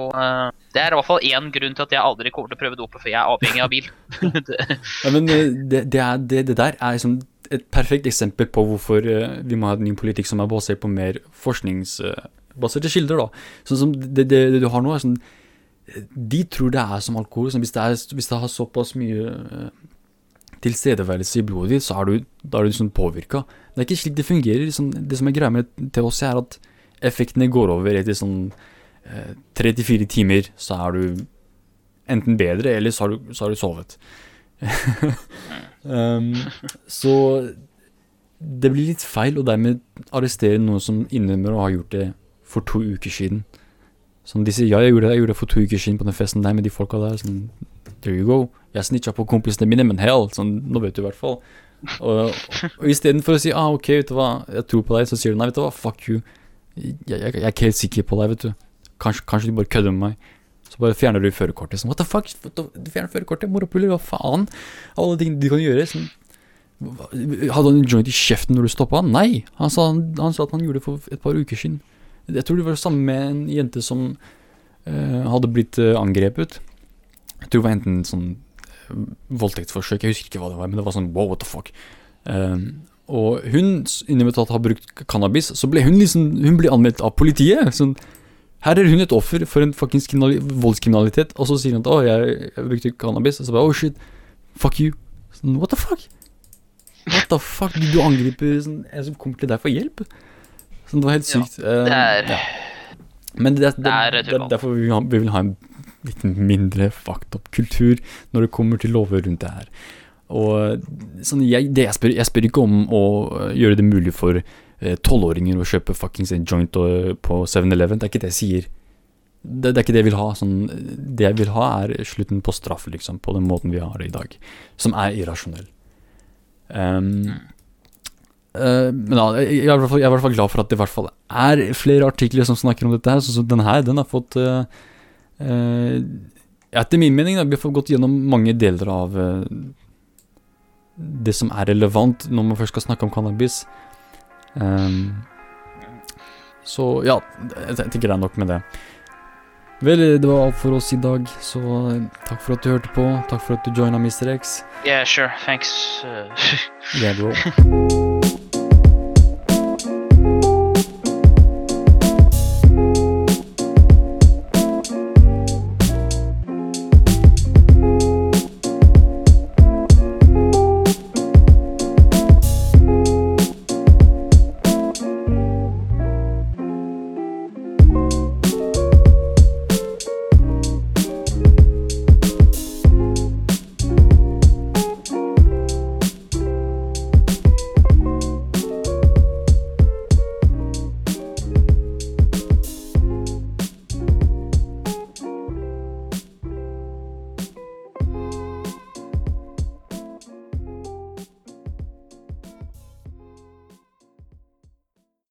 det er i hvert fall én grunn til at jeg aldri kommer til å prøve dopet, for jeg er avhengig av bil. ja, men det, det, er, det, der er liksom et perfekt eksempel på hvorfor uh, vi må ha en ny politikk som er basert på mer forskningsbaserte uh, kilder. da. Sånn som det, det, det, du har nå, er sånn De tror det er som alkohol. Sånn, hvis, det er, hvis, det har såpass mye uh, tilstedeværelse i blodet ditt, så er du, da er du liksom påvirka. Det er ikke slik det fungerer. Liksom, det som er greia med THC, er at effektene går over etter sånn tre til fire timer, så er du enten bedre, eller så har du, du sovet. um, så det blir litt feil å dermed arrestere noen som innrømmer å ha gjort det for to uker siden. Som de sier ja, jeg gjorde det, jeg gjorde det for to uker siden på den festen der med de folka der. Sånn, there you go. Jeg snitcha på kompisene mine, men hell, sånn, nå vet du i hvert fall. Og, og istedenfor å si ah, ok, vet du hva, jeg tror på deg, så sier du nei, vet du hva, fuck you. Jeg, jeg, jeg er ikke helt sikker på deg, vet du. Kanskje, kanskje du bare kødder med meg. Så bare fjerner du førerkortet. Sånn, what the fuck? Du fjerner førerkortet, morapuler, hva faen? Alle ting de kan gjøre. Sånn. Hadde han en joint i kjeften når du stoppa han? Nei, han sa, han, sa, at han gjorde det for et par uker siden. Jeg tror det var det samme med en jente som uh, hadde blitt uh, angrepet. Jeg tror det var enten sånn voldtektsforsøk, jeg husker ikke hva det var, men det var sånn wow, what the fuck. og hun, innimellom at har brukt cannabis, så ble hun liksom Hun ble anmeldt av politiet. Sånn her er hun et offer for en fuckings voldskriminalitet, og så sier hun at 'å, jeg, jeg brukte cannabis', og så bare 'oh shit, fuck you'. Sånn, what the fuck? What the fuck? Du angriper sånn, en som kommer til deg for hjelp? Sånn, det var helt sykt. Ja, det er ja. Men det, det, det, det, er derfor vi, vi vil ha en litt mindre fucked up kultur når det kommer til lover rundt det her. Og sånn, jeg, jeg, spør, jeg spør ikke om å gjøre det mulig for Eh, tolvåringer å kjøpe fuckings en joint på 7-Eleven. Det er ikke det jeg sier. Det, det, er ikke det jeg vil ha. Sånn, det jeg vil ha, er slutten på straff, liksom, på den måten vi har det i dag. Som er irrasjonell. Um, uh, men ja, jeg, er fall, jeg er i hvert fall glad for at det i hvert fall er flere artikler som snakker om dette her. Sånn som den her, den har fått eh, eh, Etter min mening, da, vi har gått gjennom mange deler av eh, det som er relevant når man først skal snakke om cannabis. Um, så ja, jeg tenker det er nok med det. Vel, det var alt for oss i dag, så eh, takk for at du hørte på. Takk for at du joina Mr. X. Yeah, sure. Thanks. Yeah, bro.